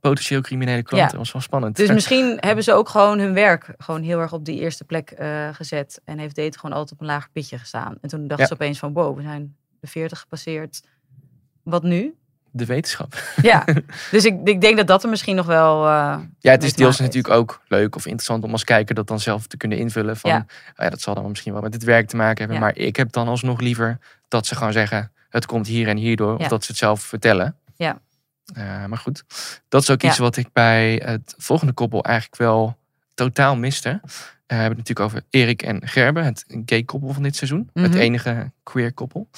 potentieel criminele klanten. Ja. Dat was wel spannend. dus misschien hebben ze ook gewoon hun werk gewoon heel erg op die eerste plek eh, gezet. En heeft Date gewoon altijd op een laag pitje gestaan. En toen dachten Ja. ze opeens van, wow, we zijn de 40 gepasseerd. Wat nu? De wetenschap. Ja, dus ik, ik denk dat dat er misschien nog wel. eh, Ja, het is deels natuurlijk ook leuk of interessant om als kijker dat dan zelf te kunnen invullen. Van, Ja. ja. ja, dat zal dan misschien wel met het werk te maken hebben. Ja. Maar ik heb dan alsnog liever dat ze gewoon zeggen, het komt hier en hierdoor. Of dat ze het zelf vertellen. Ja. Eh, maar goed, dat is ook iets wat ik bij het volgende koppel eigenlijk wel totaal miste. Eh, we hebben het natuurlijk over Erik en Gerbe, het gay koppel van dit seizoen. Het Mhm. enige queer koppel.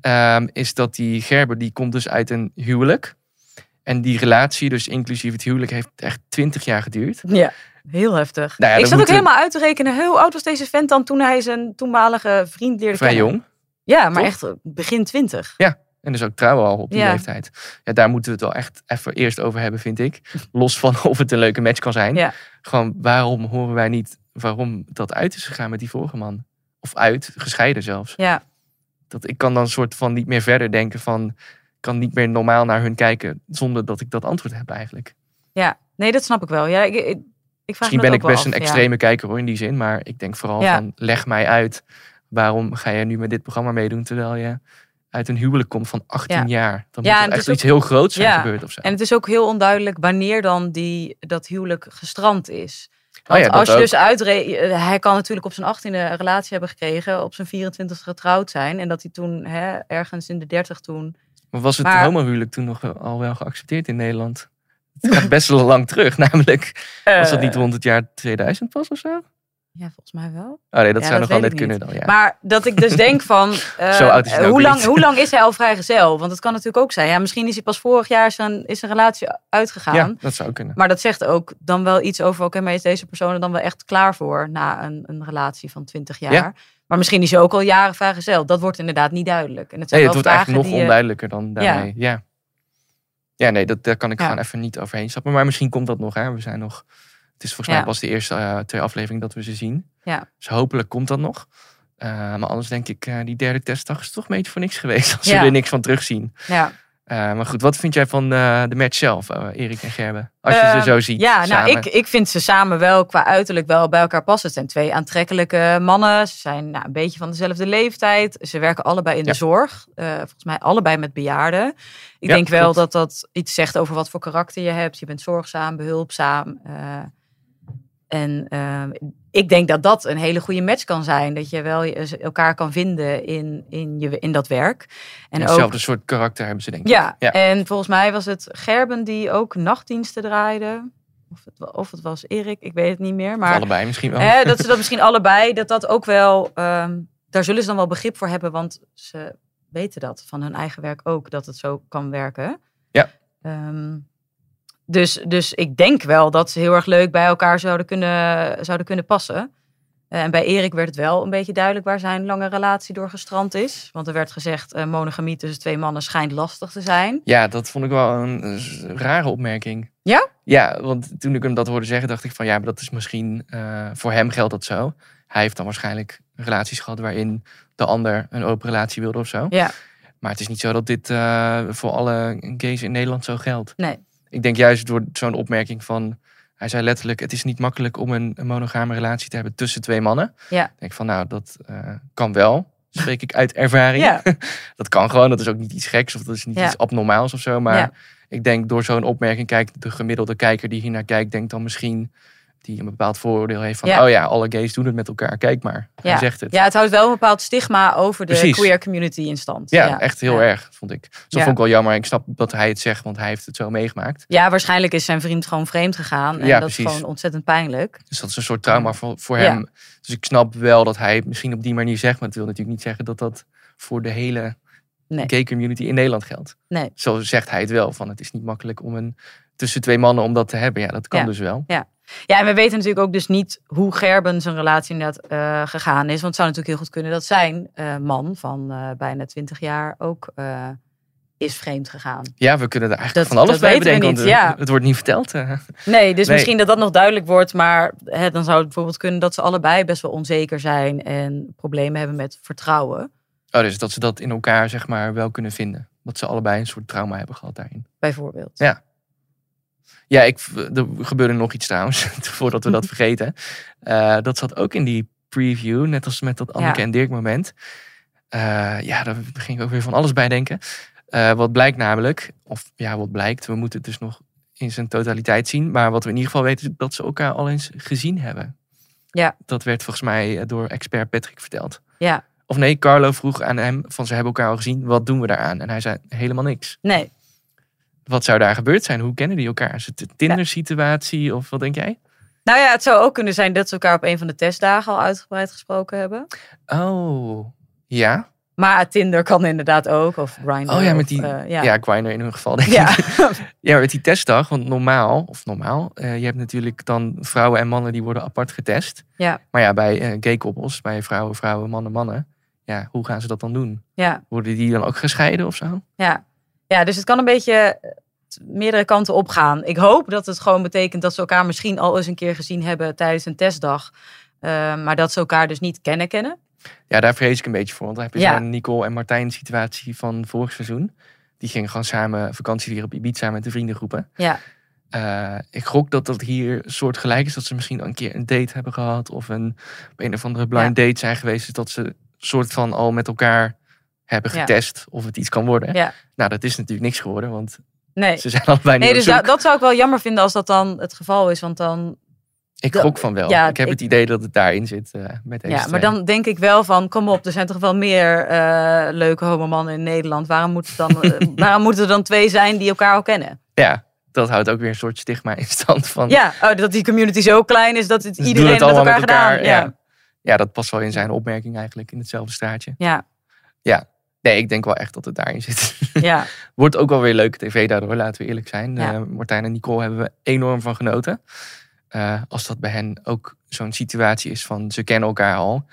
Ehm, is dat die Gerbe, die komt dus uit een huwelijk. En die relatie, dus inclusief het huwelijk, heeft echt twintig jaar geduurd. Ja, heel heftig. Nou ja, ik zat ook helemaal uit te rekenen. Hoe oud was deze vent dan toen hij zijn toenmalige vriend leerde Vrij kennen? jong. Ja, maar Toch? echt begin twintig. Ja, en dus ook trouwen al op die Ja. leeftijd. Ja, daar moeten we het wel echt even eerst over hebben, vind ik. Los van of het een leuke match kan zijn. Ja. Gewoon, waarom horen wij niet waarom dat uit is gegaan met die vorige man? Of uit, gescheiden zelfs. Ja, Dat, ik kan dan soort van niet meer verder denken van... Ik kan niet meer normaal naar hun kijken zonder dat ik dat antwoord heb eigenlijk. ja. Nee, dat snap ik wel. Ja, ik, ik, ik vraag Misschien ben ik best een ja. extreme kijker hoor in die zin. Maar ik denk vooral Ja. van leg mij uit. Waarom ga je nu met dit programma meedoen terwijl je uit een huwelijk komt van 18 Ja. jaar? Dan Ja, moet er echt heel groots zijn Ja. gebeurd of zo. En het is ook heel onduidelijk wanneer dan die, dat huwelijk gestrand is. Oh Want als je ook. dus uitre... eh, Hij kan natuurlijk op zijn 18e een relatie hebben gekregen, op zijn 24 getrouwd zijn. En dat hij toen hè, ergens in de 30 toen. Maar was het Maar- homohuwelijk toen nog al wel geaccepteerd in Nederland? Het gaat best wel lang terug, namelijk. Was dat niet Eh, rond het jaar 2000 pas of zo? Ja, volgens mij wel. Oh nee, dat Ja, zou nog wel net kunnen dan, ja. Maar dat ik dus denk van, eh, Zo oud is ook hoe, lang, hoe lang is hij al vrijgezel? Want het kan natuurlijk ook zijn. Ja, misschien is hij pas vorig jaar zijn, is zijn relatie uitgegaan. ja, dat zou kunnen. Maar dat zegt ook dan wel iets over, oké, maar is deze persoon er dan wel echt klaar voor na een, een relatie van 20 jaar? Ja. Maar misschien is hij ook al jaren vrijgezel. Dat wordt inderdaad niet duidelijk. En het zijn Nee, het wordt eigenlijk nog je- onduidelijker dan daarmee. Ja. ja. nee, dat, daar kan ik gewoon even niet overheen stappen. Maar misschien komt dat nog. Hè. We zijn nog. Het is volgens Ja. mij pas de eerste eh, twee afleveringen dat we ze zien. Ja. Dus hopelijk komt dat nog. Eh, maar anders denk ik, eh, die derde testdag is toch een beetje voor niks geweest. Als Ja. we er niks van terugzien. Ja. Maar goed, wat vind jij van de match zelf, Erik en Gerbe? Als je Ehm, ze zo ziet. Ja, nou, ik, ik vind ze samen wel qua uiterlijk wel bij elkaar passen. Het zijn twee aantrekkelijke mannen. Ze zijn nou, een beetje van dezelfde leeftijd. Ze werken allebei in de zorg. Volgens mij allebei met bejaarden. Ik denk wel dat dat iets zegt over wat voor karakter je hebt. Je bent zorgzaam, behulpzaam. En eh, ik denk dat dat een hele goede match kan zijn. Dat je wel elkaar kan vinden in, in, je, in dat werk. En ook Hetzelfde soort karakter hebben ze denk ik. ja, ja. en volgens mij was het Gerben die ook nachtdiensten draaide. Of het, of het was Erik, ik weet het niet meer. Of Maar allebei misschien wel. hè, dat ze dat misschien allebei, dat dat ook wel, ehm, daar zullen ze dan wel begrip voor hebben, want ze weten dat van hun eigen werk ook, dat het zo kan werken. Ja. Ehm, dus, dus ik denk wel dat ze heel erg leuk bij elkaar zouden kunnen, zouden kunnen passen. Eh, En bij Erik werd het wel een beetje duidelijk waar zijn lange relatie door gestrand is. Want er werd gezegd, eh, monogamie tussen twee mannen schijnt lastig te zijn. Ja, dat vond ik wel een, eh, rare opmerking. Ja? Ja, want toen ik hem dat hoorde zeggen, dacht ik van ja, maar dat is misschien voor hem geldt dat zo. Hij heeft dan waarschijnlijk relaties gehad waarin de ander een open relatie wilde of zo. Ja. Maar het is niet zo dat dit voor alle gays in Nederland zo geldt. Nee. Ik denk juist door zo'n opmerking van, hij zei letterlijk, het is niet makkelijk om een, een monogame relatie te hebben tussen twee mannen. Ja. Ik denk van nou, dat eh, kan wel. Spreek ik uit ervaring. Ja. dat kan gewoon, dat is ook niet iets geks of dat is niet Ja. iets abnormaals of zo. Maar ik denk door zo'n opmerking kijkt de gemiddelde kijker die hier naar kijkt, denkt dan misschien die een bepaald vooroordeel heeft van Ja. oh ja, alle gays doen het met elkaar. Kijk maar, hij Ja. zegt het. ja, het houdt wel een bepaald stigma over de Precies. queer community in stand. Ja, echt heel erg, vond ik. Dus dat Ja. vond ik wel jammer. Ik snap dat hij het zegt, want hij heeft het zo meegemaakt. Ja, waarschijnlijk is zijn vriend gewoon vreemd gegaan. En Ja, dat is gewoon ontzettend pijnlijk. Dus dat is een soort trauma voor, voor hem. Dus ik snap wel dat hij het misschien op die manier zegt. Maar het wil natuurlijk niet zeggen dat dat voor de hele Nee. gay community in Nederland geldt. Nee. Zo zegt hij het wel, van het is niet makkelijk om een, tussen twee mannen om dat te hebben. Ja, dat kan dus wel. Ja. Ja, en we weten natuurlijk ook dus niet hoe Gerben zijn relatie inderdaad eh, gegaan is. Want het zou natuurlijk heel goed kunnen dat zijn eh, man van eh, bijna 20 jaar ook is vreemd gegaan. Ja, we kunnen er eigenlijk Dat- van alles bij bedenken. niet, ja. Het wordt niet verteld. Nee, dus Nee. misschien dat dat nog duidelijk wordt. Maar hè, dan zou het bijvoorbeeld kunnen dat ze allebei best wel onzeker zijn en problemen hebben met vertrouwen, Oh, dus dat ze dat in elkaar zeg maar wel kunnen vinden. Dat ze allebei een soort trauma hebben gehad daarin. bijvoorbeeld. Ja. Ja, ik, er gebeurde nog iets trouwens, voordat we dat vergeten. Eh, dat zat ook in die preview, net als met dat Anneke Ja. en Dirk moment. Eh, ja, daar ging ik ook weer van alles bij denken. Eh, wat blijkt namelijk, of ja, wat blijkt, we moeten het dus nog in zijn totaliteit zien. Maar wat we in ieder geval weten, is dat ze elkaar al eens gezien hebben. Ja. Dat werd volgens mij door expert Patrick verteld. Ja, Of nee, Carlo vroeg aan hem van ze hebben elkaar al gezien, wat doen we daaraan? En hij zei helemaal niks. nee. Wat zou daar gebeurd zijn? Hoe kennen die elkaar? Is het een Tinder-situatie of wat denk jij? Nou ja, het zou ook kunnen zijn dat ze elkaar op een van de testdagen al uitgebreid gesproken hebben. Oh, ja. Maar Tinder kan inderdaad ook, of Grindr. Oh ja, met of, die, eh, ja. ja. Grindr in hun geval denk Ja. ik. ja, met die testdag, want normaal, of normaal, eh, je hebt natuurlijk dan vrouwen en mannen die worden apart getest. Ja, Maar ja, bij eh, gay koppels, bij vrouwen, vrouwen, mannen, mannen, ja, hoe gaan ze dat dan doen? ja, Worden die dan ook gescheiden of zo? ja. Ja, dus het kan een beetje eh, meerdere kanten opgaan. Ik hoop dat het gewoon betekent dat ze elkaar misschien al eens een keer gezien hebben tijdens een testdag. Eh, maar dat ze elkaar dus niet kennen kennen. Ja, daar vrees ik een beetje voor. Want dan heb je Ja. zo'n Nicole en Martijn situatie van vorig seizoen. Die gingen gewoon samen vakantie vieren op Ibiza met de vriendengroepen. Ja, Eh, ik gok dat dat hier soort gelijk is. Dat ze misschien al een keer een date hebben gehad. Of een, op een of andere blind date zijn geweest. Dus dat ze soort van al met elkaar hebben getest of het iets kan worden. ja. Nou, dat is natuurlijk niks geworden. Want Nee. ze zijn allebei Nee, dus dat zou ik wel jammer vinden als dat dan het geval is. Want dan Ik gok van wel. ja, ik heb ik- het idee dat het daarin zit eh, met deze Ja, maar dan denk ik wel van, kom op, er zijn toch wel meer eh, leuke homomannen in Nederland. Waarom, moet het dan, eh, waarom moeten er dan twee zijn die elkaar al kennen? Ja, dat houdt ook weer een soort stigma in stand van... Ja, oh, dat die community zo klein is dat het iedereen het met elkaar, gedaan. Ja. Ja. ja, dat past wel in zijn opmerking eigenlijk in hetzelfde straatje. Ja. Ja, nee, ik denk wel echt dat het daarin zit. Ja. Wordt ook wel weer leuke tv daardoor, laten we eerlijk zijn. Ja. Eh, Martijn en Nicole hebben we enorm van genoten. Eh, als dat bij hen ook zo'n situatie is van ze kennen elkaar al.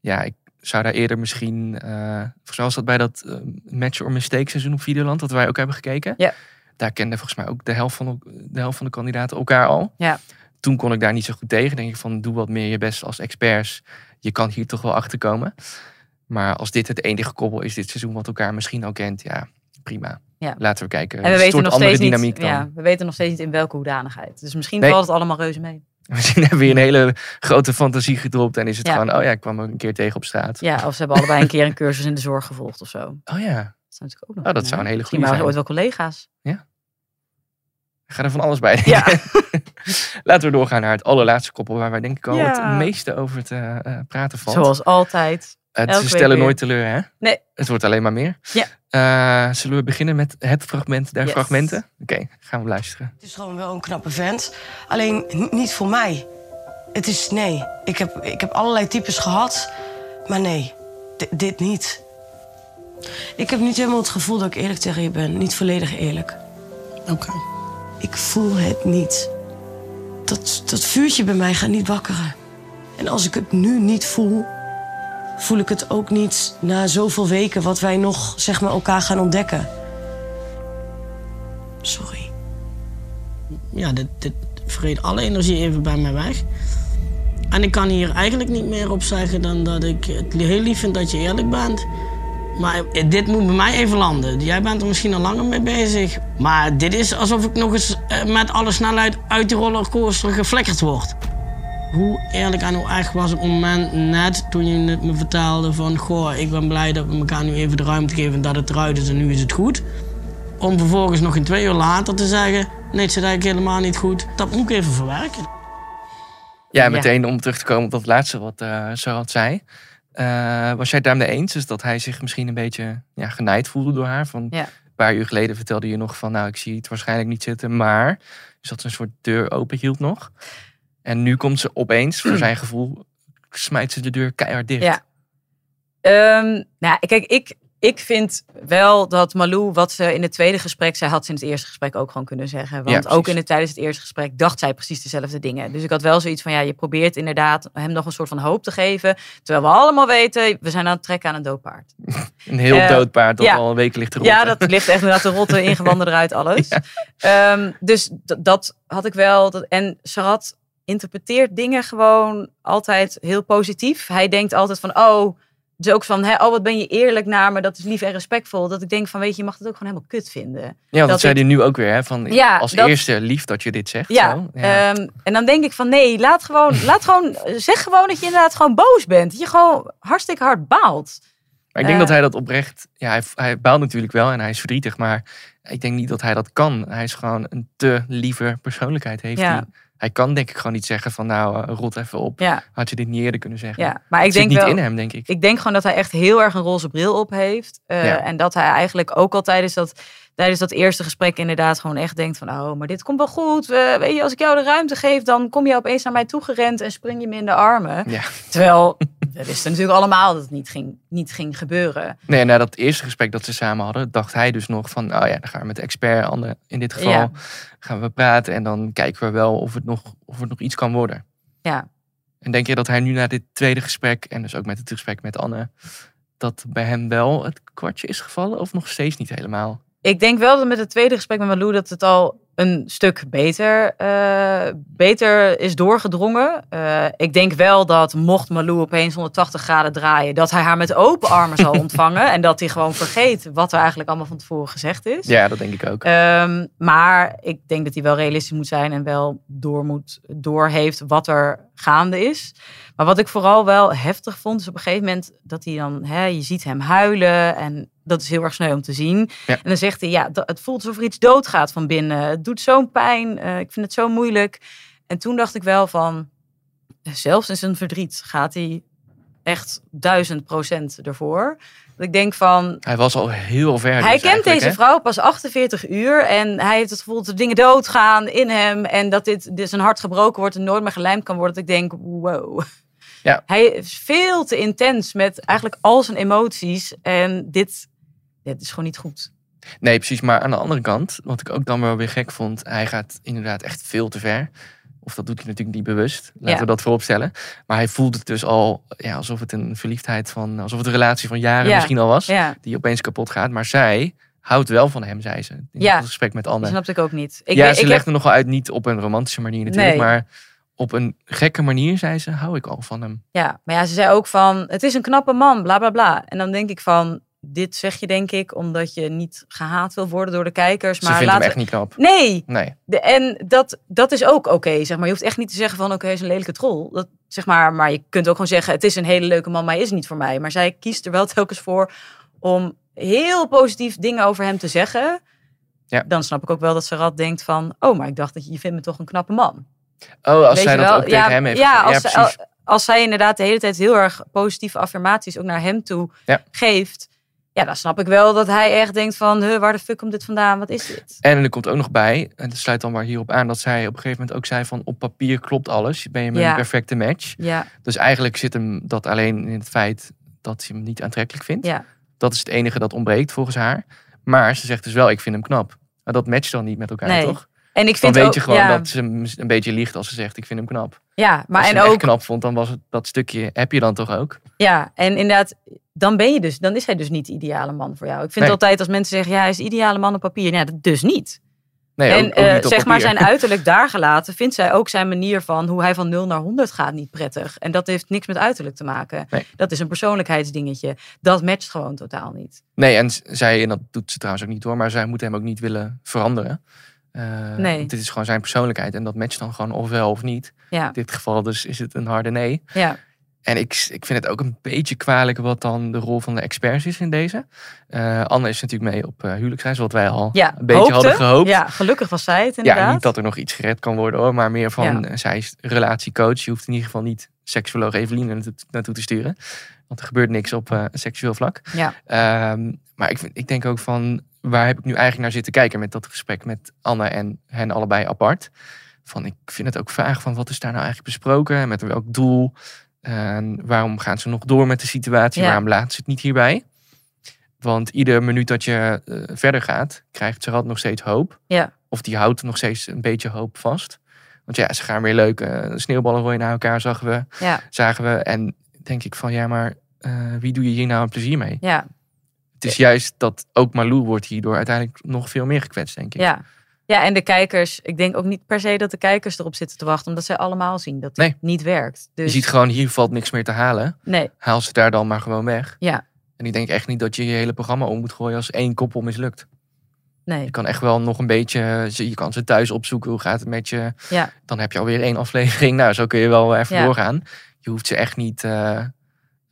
Ja, ik zou daar eerder misschien... volgens mij was dat bij dat Match or Mistake seizoen op Videoland, dat wij ook hebben gekeken. Ja. Daar kenden volgens mij ook de helft van de, de, helft van de kandidaten elkaar al. Ja. Toen kon ik daar niet zo goed tegen. Denk ik van, doe wat meer je best als experts. Je kan hier toch wel achter komen. Maar als dit het enige koppel is dit seizoen wat elkaar misschien al kent, ja, prima. Ja. Laten we kijken. En we Een weten, nog steeds dynamiek niet, dan. ja, we weten nog steeds niet in welke hoedanigheid. Dus misschien Nee. valt het allemaal reuze mee. Misschien hebben we hier een hele grote fantasie gedropt en is het Ja. gewoon, oh ja, ik kwam ook een keer tegen op straat. Ja, of ze hebben allebei een keer een cursus in de zorg gevolgd of zo. Oh ja, Dat zou natuurlijk ook nog Oh, dat kunnen, zou een hele Misschien goede zijn. ooit wel collega's. ik ga er van alles bij. Ja. Laten we doorgaan naar het allerlaatste koppel waar wij denk ik al Ja. het meeste over te eh, praten valt. Zoals altijd. Het, ze stellen weer. nooit teleur, hè? Nee. Het wordt alleen maar meer. Ja. Eh, zullen we beginnen met het fragment der Yes. fragmenten? Oké, gaan we luisteren. Het is gewoon wel een knappe vent. Alleen niet voor mij. Het is nee. Ik heb, ik heb allerlei types gehad. Maar nee, D- dit niet. Ik heb niet helemaal het gevoel dat ik eerlijk tegen je ben. Niet volledig eerlijk. Oké. Ik voel het niet. Dat, dat vuurtje bij mij gaat niet wakkeren. En als ik het nu niet voel, voel ik het ook niet na zoveel weken wat wij nog zeg maar, elkaar gaan ontdekken. Sorry. ja, dit, dit vreet alle energie even bij mij weg. En ik kan hier eigenlijk niet meer op zeggen dan dat ik het heel lief vind dat je eerlijk bent. Maar dit moet bij mij even landen. Jij bent er misschien al langer mee bezig. Maar dit is alsof ik nog eens eh, met alle snelheid uit de rollercoaster geflikkerd word. Hoe eerlijk en hoe echt was het moment net toen je het me vertelde van... Goh, ik ben blij dat we elkaar nu even de ruimte geven dat het eruit is en nu is het goed. Om vervolgens nog een twee uur later te zeggen... Nee, het zit eigenlijk helemaal niet goed. Dat moet ik even verwerken. Ja, meteen om terug te komen op dat laatste wat eh Sarah zei. Eh, was jij het daarmee eens? Dus dat hij zich misschien een beetje ja, genaaid voelde door haar? Van, Ja. Een paar uur geleden vertelde je nog van, nou, ik zie het waarschijnlijk niet zitten, maar... Dus dat ze een soort deur open hield nog. En nu komt ze opeens, voor zijn gevoel, smijt ze de deur keihard dicht. Ja. Ehm, nou, kijk, ik, ik vind wel dat Malou, wat ze in het tweede gesprek zei, had ze in het eerste gesprek ook gewoon kunnen zeggen. Want precies. ook in het, tijdens het eerste gesprek dacht zij precies dezelfde dingen. Dus ik had wel zoiets van, ja, je probeert inderdaad hem nog een soort van hoop te geven. Terwijl we allemaal weten, we zijn aan het trekken aan een doodpaard. Een heel Eh, dood paard dat ja. al een week ligt te rotten. Ja, dat ligt echt inderdaad te rotten, ingewanden eruit, alles. Ehm, dus dat had ik wel. Dat, en Sarat interpreteert dingen gewoon altijd heel positief. Hij denkt altijd van, oh, dus ook van, hè, oh, wat ben je eerlijk naar me, dat is lief en respectvol. Dat ik denk van, weet je, je mag het ook gewoon helemaal kut vinden. Ja, dat, zei hij nu ook weer. Hè, van, Ja, als dat- eerste lief dat je dit zegt. Ja, Zo. ja. ehm, en dan denk ik van nee, laat gewoon, laat gewoon, zeg gewoon dat je inderdaad gewoon boos bent. Dat je gewoon hartstikke hard baalt. Maar ik denk Eh, dat hij dat oprecht... Ja, hij, hij baalt natuurlijk wel en hij is verdrietig. Maar ik denk niet dat hij dat kan. Hij is gewoon een te lieve persoonlijkheid. Heeft Ja. Hij kan denk ik gewoon niet zeggen van... Nou, eh, rot even op. Ja. Had je dit niet eerder kunnen zeggen. Ja, maar ik denk niet wel, in hem, denk ik. Ik denk gewoon dat hij echt heel erg een roze bril op heeft. Eh, Ja. En dat hij eigenlijk ook al tijdens dat, tijdens dat eerste gesprek inderdaad gewoon echt denkt van... Oh, maar dit komt wel goed. We- weet je, als ik jou de ruimte geef, dan kom je opeens naar mij toegerend en spring je me in de armen. Ja. Terwijl, we wisten natuurlijk allemaal dat het niet ging, niet ging gebeuren. Nee, na dat eerste gesprek dat ze samen hadden, dacht hij dus nog van, oh ja, dan gaan we met de expert, Anne, in dit geval, Ja. gaan we praten en dan kijken we wel of het nog, of het nog iets kan worden. Ja. En denk je dat hij nu na dit tweede gesprek, en dus ook met het gesprek met Anne, dat bij hem wel het kwartje is gevallen of nog steeds niet helemaal? Ik denk wel dat met het tweede gesprek met Malou dat het al een stuk beter, eh, beter is doorgedrongen. Eh, ik denk wel dat mocht Malou opeens 180 graden draaien, dat hij haar met open armen zal ontvangen. en dat hij gewoon vergeet wat er eigenlijk allemaal van tevoren gezegd is. Ja, dat denk ik ook. Ehm, maar ik denk dat hij wel realistisch moet zijn en wel door, moet, door heeft wat er gaande is. Maar wat ik vooral wel heftig vond, is op een gegeven moment dat hij dan, hè, je ziet hem huilen en dat is heel erg sneu om te zien. Ja. En dan zegt hij, ja, het voelt alsof er iets doodgaat van binnen. Het doet zo'n pijn, eh, ik vind het zo moeilijk. En toen dacht ik wel van, zelfs in zijn verdriet gaat hij echt duizend procent ervoor. Dat ik denk van, Hij was al heel ver. hij dus kent eigenlijk, deze hè? vrouw pas 48 uur en hij heeft het gevoel dat er dingen doodgaan in hem en dat dit dus zijn hart gebroken wordt en nooit meer gelijmd kan worden. Dat ik denk, wow. Ja. Hij is veel te intens met eigenlijk al zijn emoties en dit, dit is gewoon niet goed. Nee, precies. Maar aan de andere kant, wat ik ook dan wel weer gek vond, hij gaat inderdaad echt veel te ver. Of dat doet hij natuurlijk niet bewust. Laten Ja. we dat vooropstellen. Maar hij voelt het dus al ja, alsof het een verliefdheid van, alsof het een relatie van jaren Ja. misschien al was. Ja. Die opeens kapot gaat. Maar zij houdt wel van hem, zei ze. In Ja. het gesprek met Anne. Dat snapte ik ook niet. Ik, ja, ze ik legde heb- nogal uit, niet op een romantische manier natuurlijk. Nee. Maar op een gekke manier, zei ze, hou ik al van hem. Ja, maar ja, ze zei ook van, het is een knappe man, bla bla bla. En dan denk ik van, dit zeg je denk ik omdat je niet gehaat wil worden door de kijkers. Ze Maar hem laten- echt niet knap. Nee, Nee. De, en dat, dat is ook oké, zeg maar. Je hoeft echt niet te zeggen van, oké, hij is een lelijke troll. Dat, zeg maar, maar je kunt ook gewoon zeggen, het is een hele leuke man, maar hij is niet voor mij. Maar zij kiest er wel telkens voor om heel positief dingen over hem te zeggen. Ja. Dan snap ik ook wel dat Sarat denkt van, oh, maar ik dacht dat je, je vindt me toch een knappe man. Oh, als Weet zij dat wel? ook tegen ja, hem heeft ja, als, Ja, precies. als zij inderdaad de hele tijd heel erg positieve affirmaties ook naar hem toe geeft. Ja, dan snap ik wel dat hij echt denkt van, huh, waar de fuck komt dit vandaan? Wat is dit? En er komt ook nog bij, en dat sluit dan maar hierop aan, dat zij op een gegeven moment ook zei van op papier klopt alles. Ben je met een perfecte match. Ja. Dus eigenlijk zit hem dat alleen in het feit dat ze hem niet aantrekkelijk vindt. Ja. Dat is het enige dat ontbreekt volgens haar. Maar ze zegt dus wel, ik vind hem knap. Maar dat matcht dan niet met elkaar, Nee. toch? En ik Dan vind weet ook, je gewoon ja. dat ze een beetje liegt als ze zegt, ik vind hem knap. Ja, maar als en ook knap vond, dan was het dat stukje, heb je dan toch ook? Ja, en inderdaad, dan ben je dus, dan is hij dus niet de ideale man voor jou. Ik vind Nee. altijd als mensen zeggen, ja, hij is de ideale man op papier. Ja, dat dus niet. Nee, en ook, ook eh, niet zeg maar zijn uiterlijk daar gelaten, vindt zij ook zijn manier van hoe hij van 0 naar 100 gaat niet prettig. En dat heeft niks met uiterlijk te maken. Nee. Dat is een persoonlijkheidsdingetje. Dat matcht gewoon totaal niet. Nee, en zij, en dat doet ze trouwens ook niet hoor, maar zij moet hem ook niet willen veranderen. Eh, Nee. Dit is gewoon zijn persoonlijkheid en dat matcht dan gewoon of wel of niet. Ja. In dit geval dus is het een harde nee. Ja. En ik, ik vind het ook een beetje kwalijk wat dan de rol van de experts is in deze. Eh, Anne is natuurlijk mee op eh, huwelijksreis, wat wij al Ja, een beetje hoopte. hadden gehoopt. Ja, gelukkig was zij het inderdaad. Ja, niet dat er nog iets gered kan worden hoor, maar meer van Ja. zij is relatiecoach. Je hoeft in ieder geval niet seksuoloog Evelien naartoe, naartoe te sturen. Want er gebeurt niks op seksueel vlak. Ja. Ehm, maar ik, vind, ik denk ook van, waar heb ik nu eigenlijk naar zitten kijken met dat gesprek met Anne en hen allebei apart. Van, ik vind het ook vaag van, wat is daar nou eigenlijk besproken? En met welk doel? En waarom gaan ze nog door met de situatie? Ja. Waarom laten ze het niet hierbij? Want ieder minuut dat je eh, verder gaat, krijgt Gerard nog steeds hoop. Ja. Of die houdt nog steeds een beetje hoop vast. Want ja, ze gaan weer leuk eh, sneeuwballen gooien naar elkaar, zagen we. Ja. Zagen we. En denk ik van, ja, maar eh, wie doe je hier nou een plezier mee? Ja. Het is juist dat ook Malou wordt hierdoor uiteindelijk nog veel meer gekwetst, denk ik. Ja. ja, en de kijkers, ik denk ook niet per se dat de kijkers erop zitten te wachten, omdat zij allemaal zien dat het Nee. niet werkt. Dus Je ziet gewoon, hier valt niks meer te halen. Nee. Haal ze daar dan maar gewoon weg. Ja, En ik denk echt niet dat je je hele programma om moet gooien als één koppel mislukt. nee. Je kan echt wel nog een beetje, je kan ze thuis opzoeken. Hoe gaat het met je? Ja. Dan heb je alweer één aflevering. Nou, zo kun je wel even Ja. doorgaan. Je hoeft ze echt niet, eh,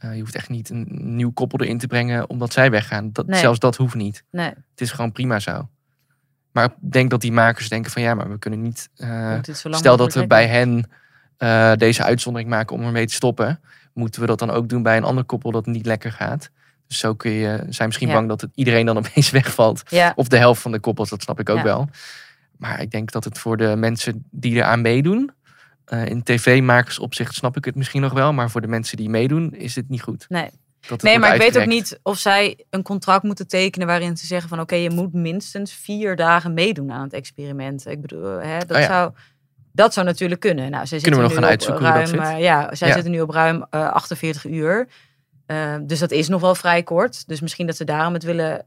eh, je hoeft echt niet een nieuw koppel erin te brengen omdat zij weggaan. Dat, Nee. Zelfs dat hoeft niet. Nee. Het is gewoon prima zo. Maar ik denk dat die makers denken van ja, maar we kunnen niet. eh, stel dat we bij hen eh, deze uitzondering maken om ermee te stoppen. Moeten we dat dan ook doen bij een ander koppel dat niet lekker gaat? Dus zo kun je, zijn misschien Ja. bang dat het iedereen dan opeens wegvalt. Ja. Of de helft van de koppels, dat snap ik ook Ja. wel. Maar ik denk dat het voor de mensen die eraan meedoen, eh, in tv-makersopzicht snap ik het misschien nog wel. Maar voor de mensen die meedoen, is het niet goed. Nee. Nee, maar ik weet ook niet of zij een contract moeten tekenen waarin ze zeggen van oké, je moet minstens vier dagen meedoen aan het experiment. Ik bedoel, hè, dat, Oh ja. zou, dat zou natuurlijk kunnen. Nou, zij Kunnen we nog gaan uitzoeken hoe dat ruim, zit? eh, ja, zij Ja. zitten nu op ruim eh, 48 uur. Eh, dus dat is nog wel vrij kort. Dus misschien dat ze daarom het willen,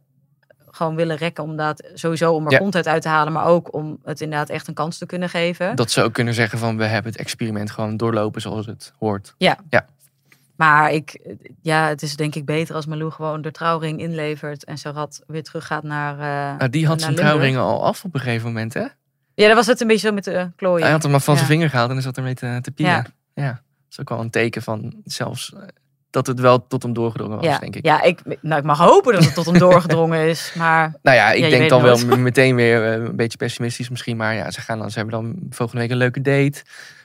gewoon willen rekken om dat sowieso om er Ja. content uit te halen, maar ook om het inderdaad echt een kans te kunnen geven. Dat ze ook kunnen zeggen van we hebben het experiment gewoon doorlopen zoals het hoort. Ja. Ja. Maar ik, ja, het is denk ik beter als Malou gewoon de trouwring inlevert en Sarat weer teruggaat naar. eh Nou, die had zijn trouwringen al af op een gegeven moment, hè? Ja, dat was het een beetje zo met de uh, klooien. Hij had hem maar van Ja. zijn vinger gehaald en is zat ermee te, te pielen. Ja. Ja. Dat is ook wel een teken van zelfs eh, dat het wel tot hem doorgedrongen was, Ja, denk ik. ja ik, nou, ik mag hopen dat het tot hem doorgedrongen is. Maar Nou ja, ik Ja, denk dan wel nooit. meteen weer eh, een beetje pessimistisch misschien. Maar ja, ze, gaan dan, ze hebben dan volgende week een leuke date.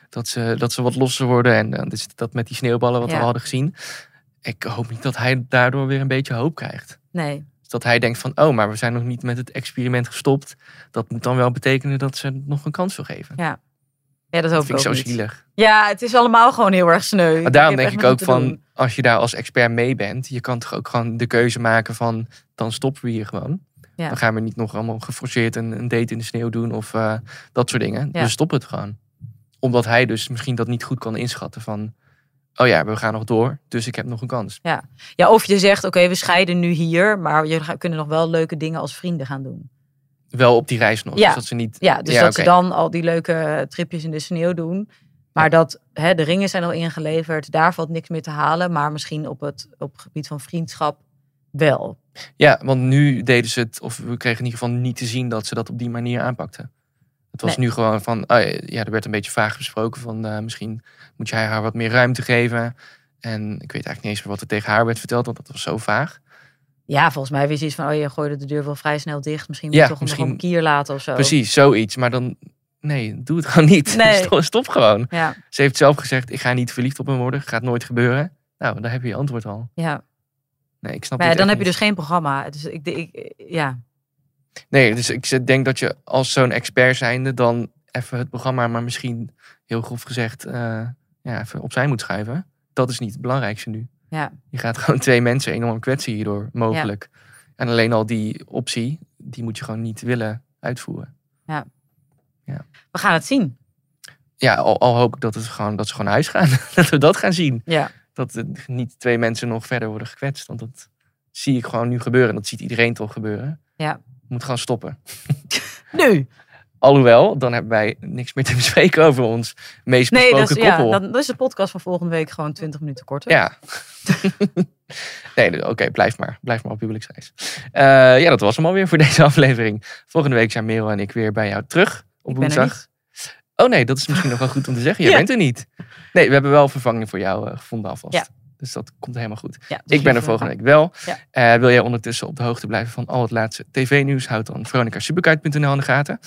Dat ze, dat ze wat losser worden. En dan is dat met die sneeuwballen wat we Ja. hadden gezien. Ik hoop niet dat hij daardoor weer een beetje hoop krijgt. nee. Dus dat hij denkt van, oh, maar we zijn nog niet met het experiment gestopt. Dat moet dan wel betekenen dat ze nog een kans wil geven. Ja. Ja, dat hoop vind ik ook zo niet. zielig. Ja, het is allemaal gewoon heel erg sneu. Maar daarom denk ik ook van, doen. als je daar als expert mee bent, je kan toch ook gewoon de keuze maken van, dan stoppen we hier gewoon. Ja. Dan gaan we niet nog allemaal geforceerd een, een date in de sneeuw doen of eh, dat soort dingen. Ja. Dus stop het gewoon. Omdat hij dus misschien dat niet goed kan inschatten van, oh ja, we gaan nog door, dus ik heb nog een kans. Ja. ja, of je zegt, oké, we scheiden nu hier, maar je kunnen nog wel leuke dingen als vrienden gaan doen. Wel op die reis nog. Ja, Dus dat ze niet, ja dus dat ze dan al die leuke tripjes in de sneeuw doen. Maar dat hè, de ringen zijn al ingeleverd, daar valt niks meer te halen. Maar misschien op het, op het gebied van vriendschap wel. Ja, want nu deden ze het, of we kregen in ieder geval niet te zien dat ze dat op die manier aanpakten. Het was Nee. nu gewoon van, oh ja, ja, er werd een beetje vaag besproken van eh, misschien moet jij haar wat meer ruimte geven. En ik weet eigenlijk niet eens meer wat er tegen haar werd verteld, want dat was zo vaag. Ja, volgens mij wist iets van, oh je gooide de deur wel vrij snel dicht. Misschien moet Ja, je toch misschien- nog een kier laten of zo. Precies, zoiets. Maar dan, nee, doe het gewoon niet. Nee. Stop, gewoon. Ja, Ze heeft zelf gezegd, ik ga niet verliefd op hem worden, gaat nooit gebeuren. Nou, daar heb je je antwoord al. ja. Nee, ik snap Maar ja, dan heb je dus geen programma. Dus ik, ik, ja, Nee, dus ik denk dat je als zo'n expert zijnde dan even het programma, maar misschien heel grof gezegd, eh, ja, even opzij moet schuiven. Dat is niet het belangrijkste nu. Ja. Je gaat gewoon twee mensen enorm kwetsen hierdoor, mogelijk. En alleen al die optie, die moet je gewoon niet willen uitvoeren. ja. Ja. We gaan het zien. Ja, al, al hoop ik dat, het gewoon, dat ze gewoon naar huis gaan. dat we dat gaan zien. Ja. Dat er niet twee mensen nog verder worden gekwetst. Want dat zie ik gewoon nu gebeuren. En dat ziet iedereen toch gebeuren. Ja. Moet gewoon stoppen. Nu. Alhoewel, dan hebben wij niks meer te bespreken over ons meest Nee, dat is, ja, dan, dan is de podcast van volgende week gewoon 20 minuten korter. Ja. nee, dus, oké, blijf maar. Blijf maar op huwelijksreis. Eh, ja, dat was hem alweer voor deze aflevering. Volgende week zijn Merel en ik weer bij jou terug op woensdag. Oh nee, dat is misschien nog wel goed om te zeggen. Jij Ja. bent er niet. Nee, we hebben wel vervanging voor jou eh, gevonden alvast. Ja. Dus dat komt helemaal goed. Ja, dus ik ben er je- volgende week wel. Ja. Eh, wil jij ondertussen op de hoogte blijven van al het laatste tv-nieuws? Houd dan veronicasuperkite.nl in de gaten.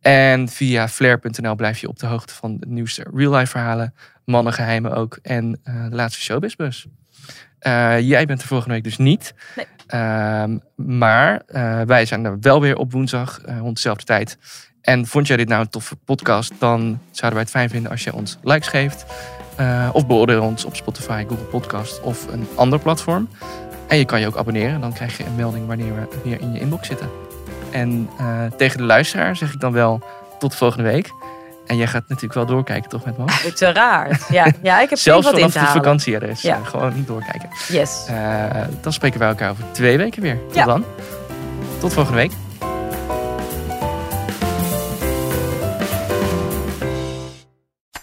En via flair.nl blijf je op de hoogte van de nieuwste real-life verhalen, mannengeheimen ook en eh, de laatste showbizbus. Eh jij bent er volgende week dus niet. Nee. Ehm, maar eh, wij zijn er wel weer op woensdag rond dezelfde tijd. En vond jij dit nou een toffe podcast, dan zouden wij het fijn vinden als je ons likes geeft. of beoordeel ons op Spotify, Google Podcast of een ander platform. En je kan je ook abonneren. Dan krijg je een melding wanneer we weer in je inbox zitten. En uh, tegen de luisteraar zeg ik dan wel tot volgende week. En jij gaat natuurlijk wel doorkijken, toch, met me? Uiteraard. Ja, ja ik heb Zelfs wat vanaf in te de vakantie er is. Ja. Uh, gewoon doorkijken. Yes. Uh, dan spreken wij elkaar over twee weken weer. Tot Ja. dan. Tot volgende week.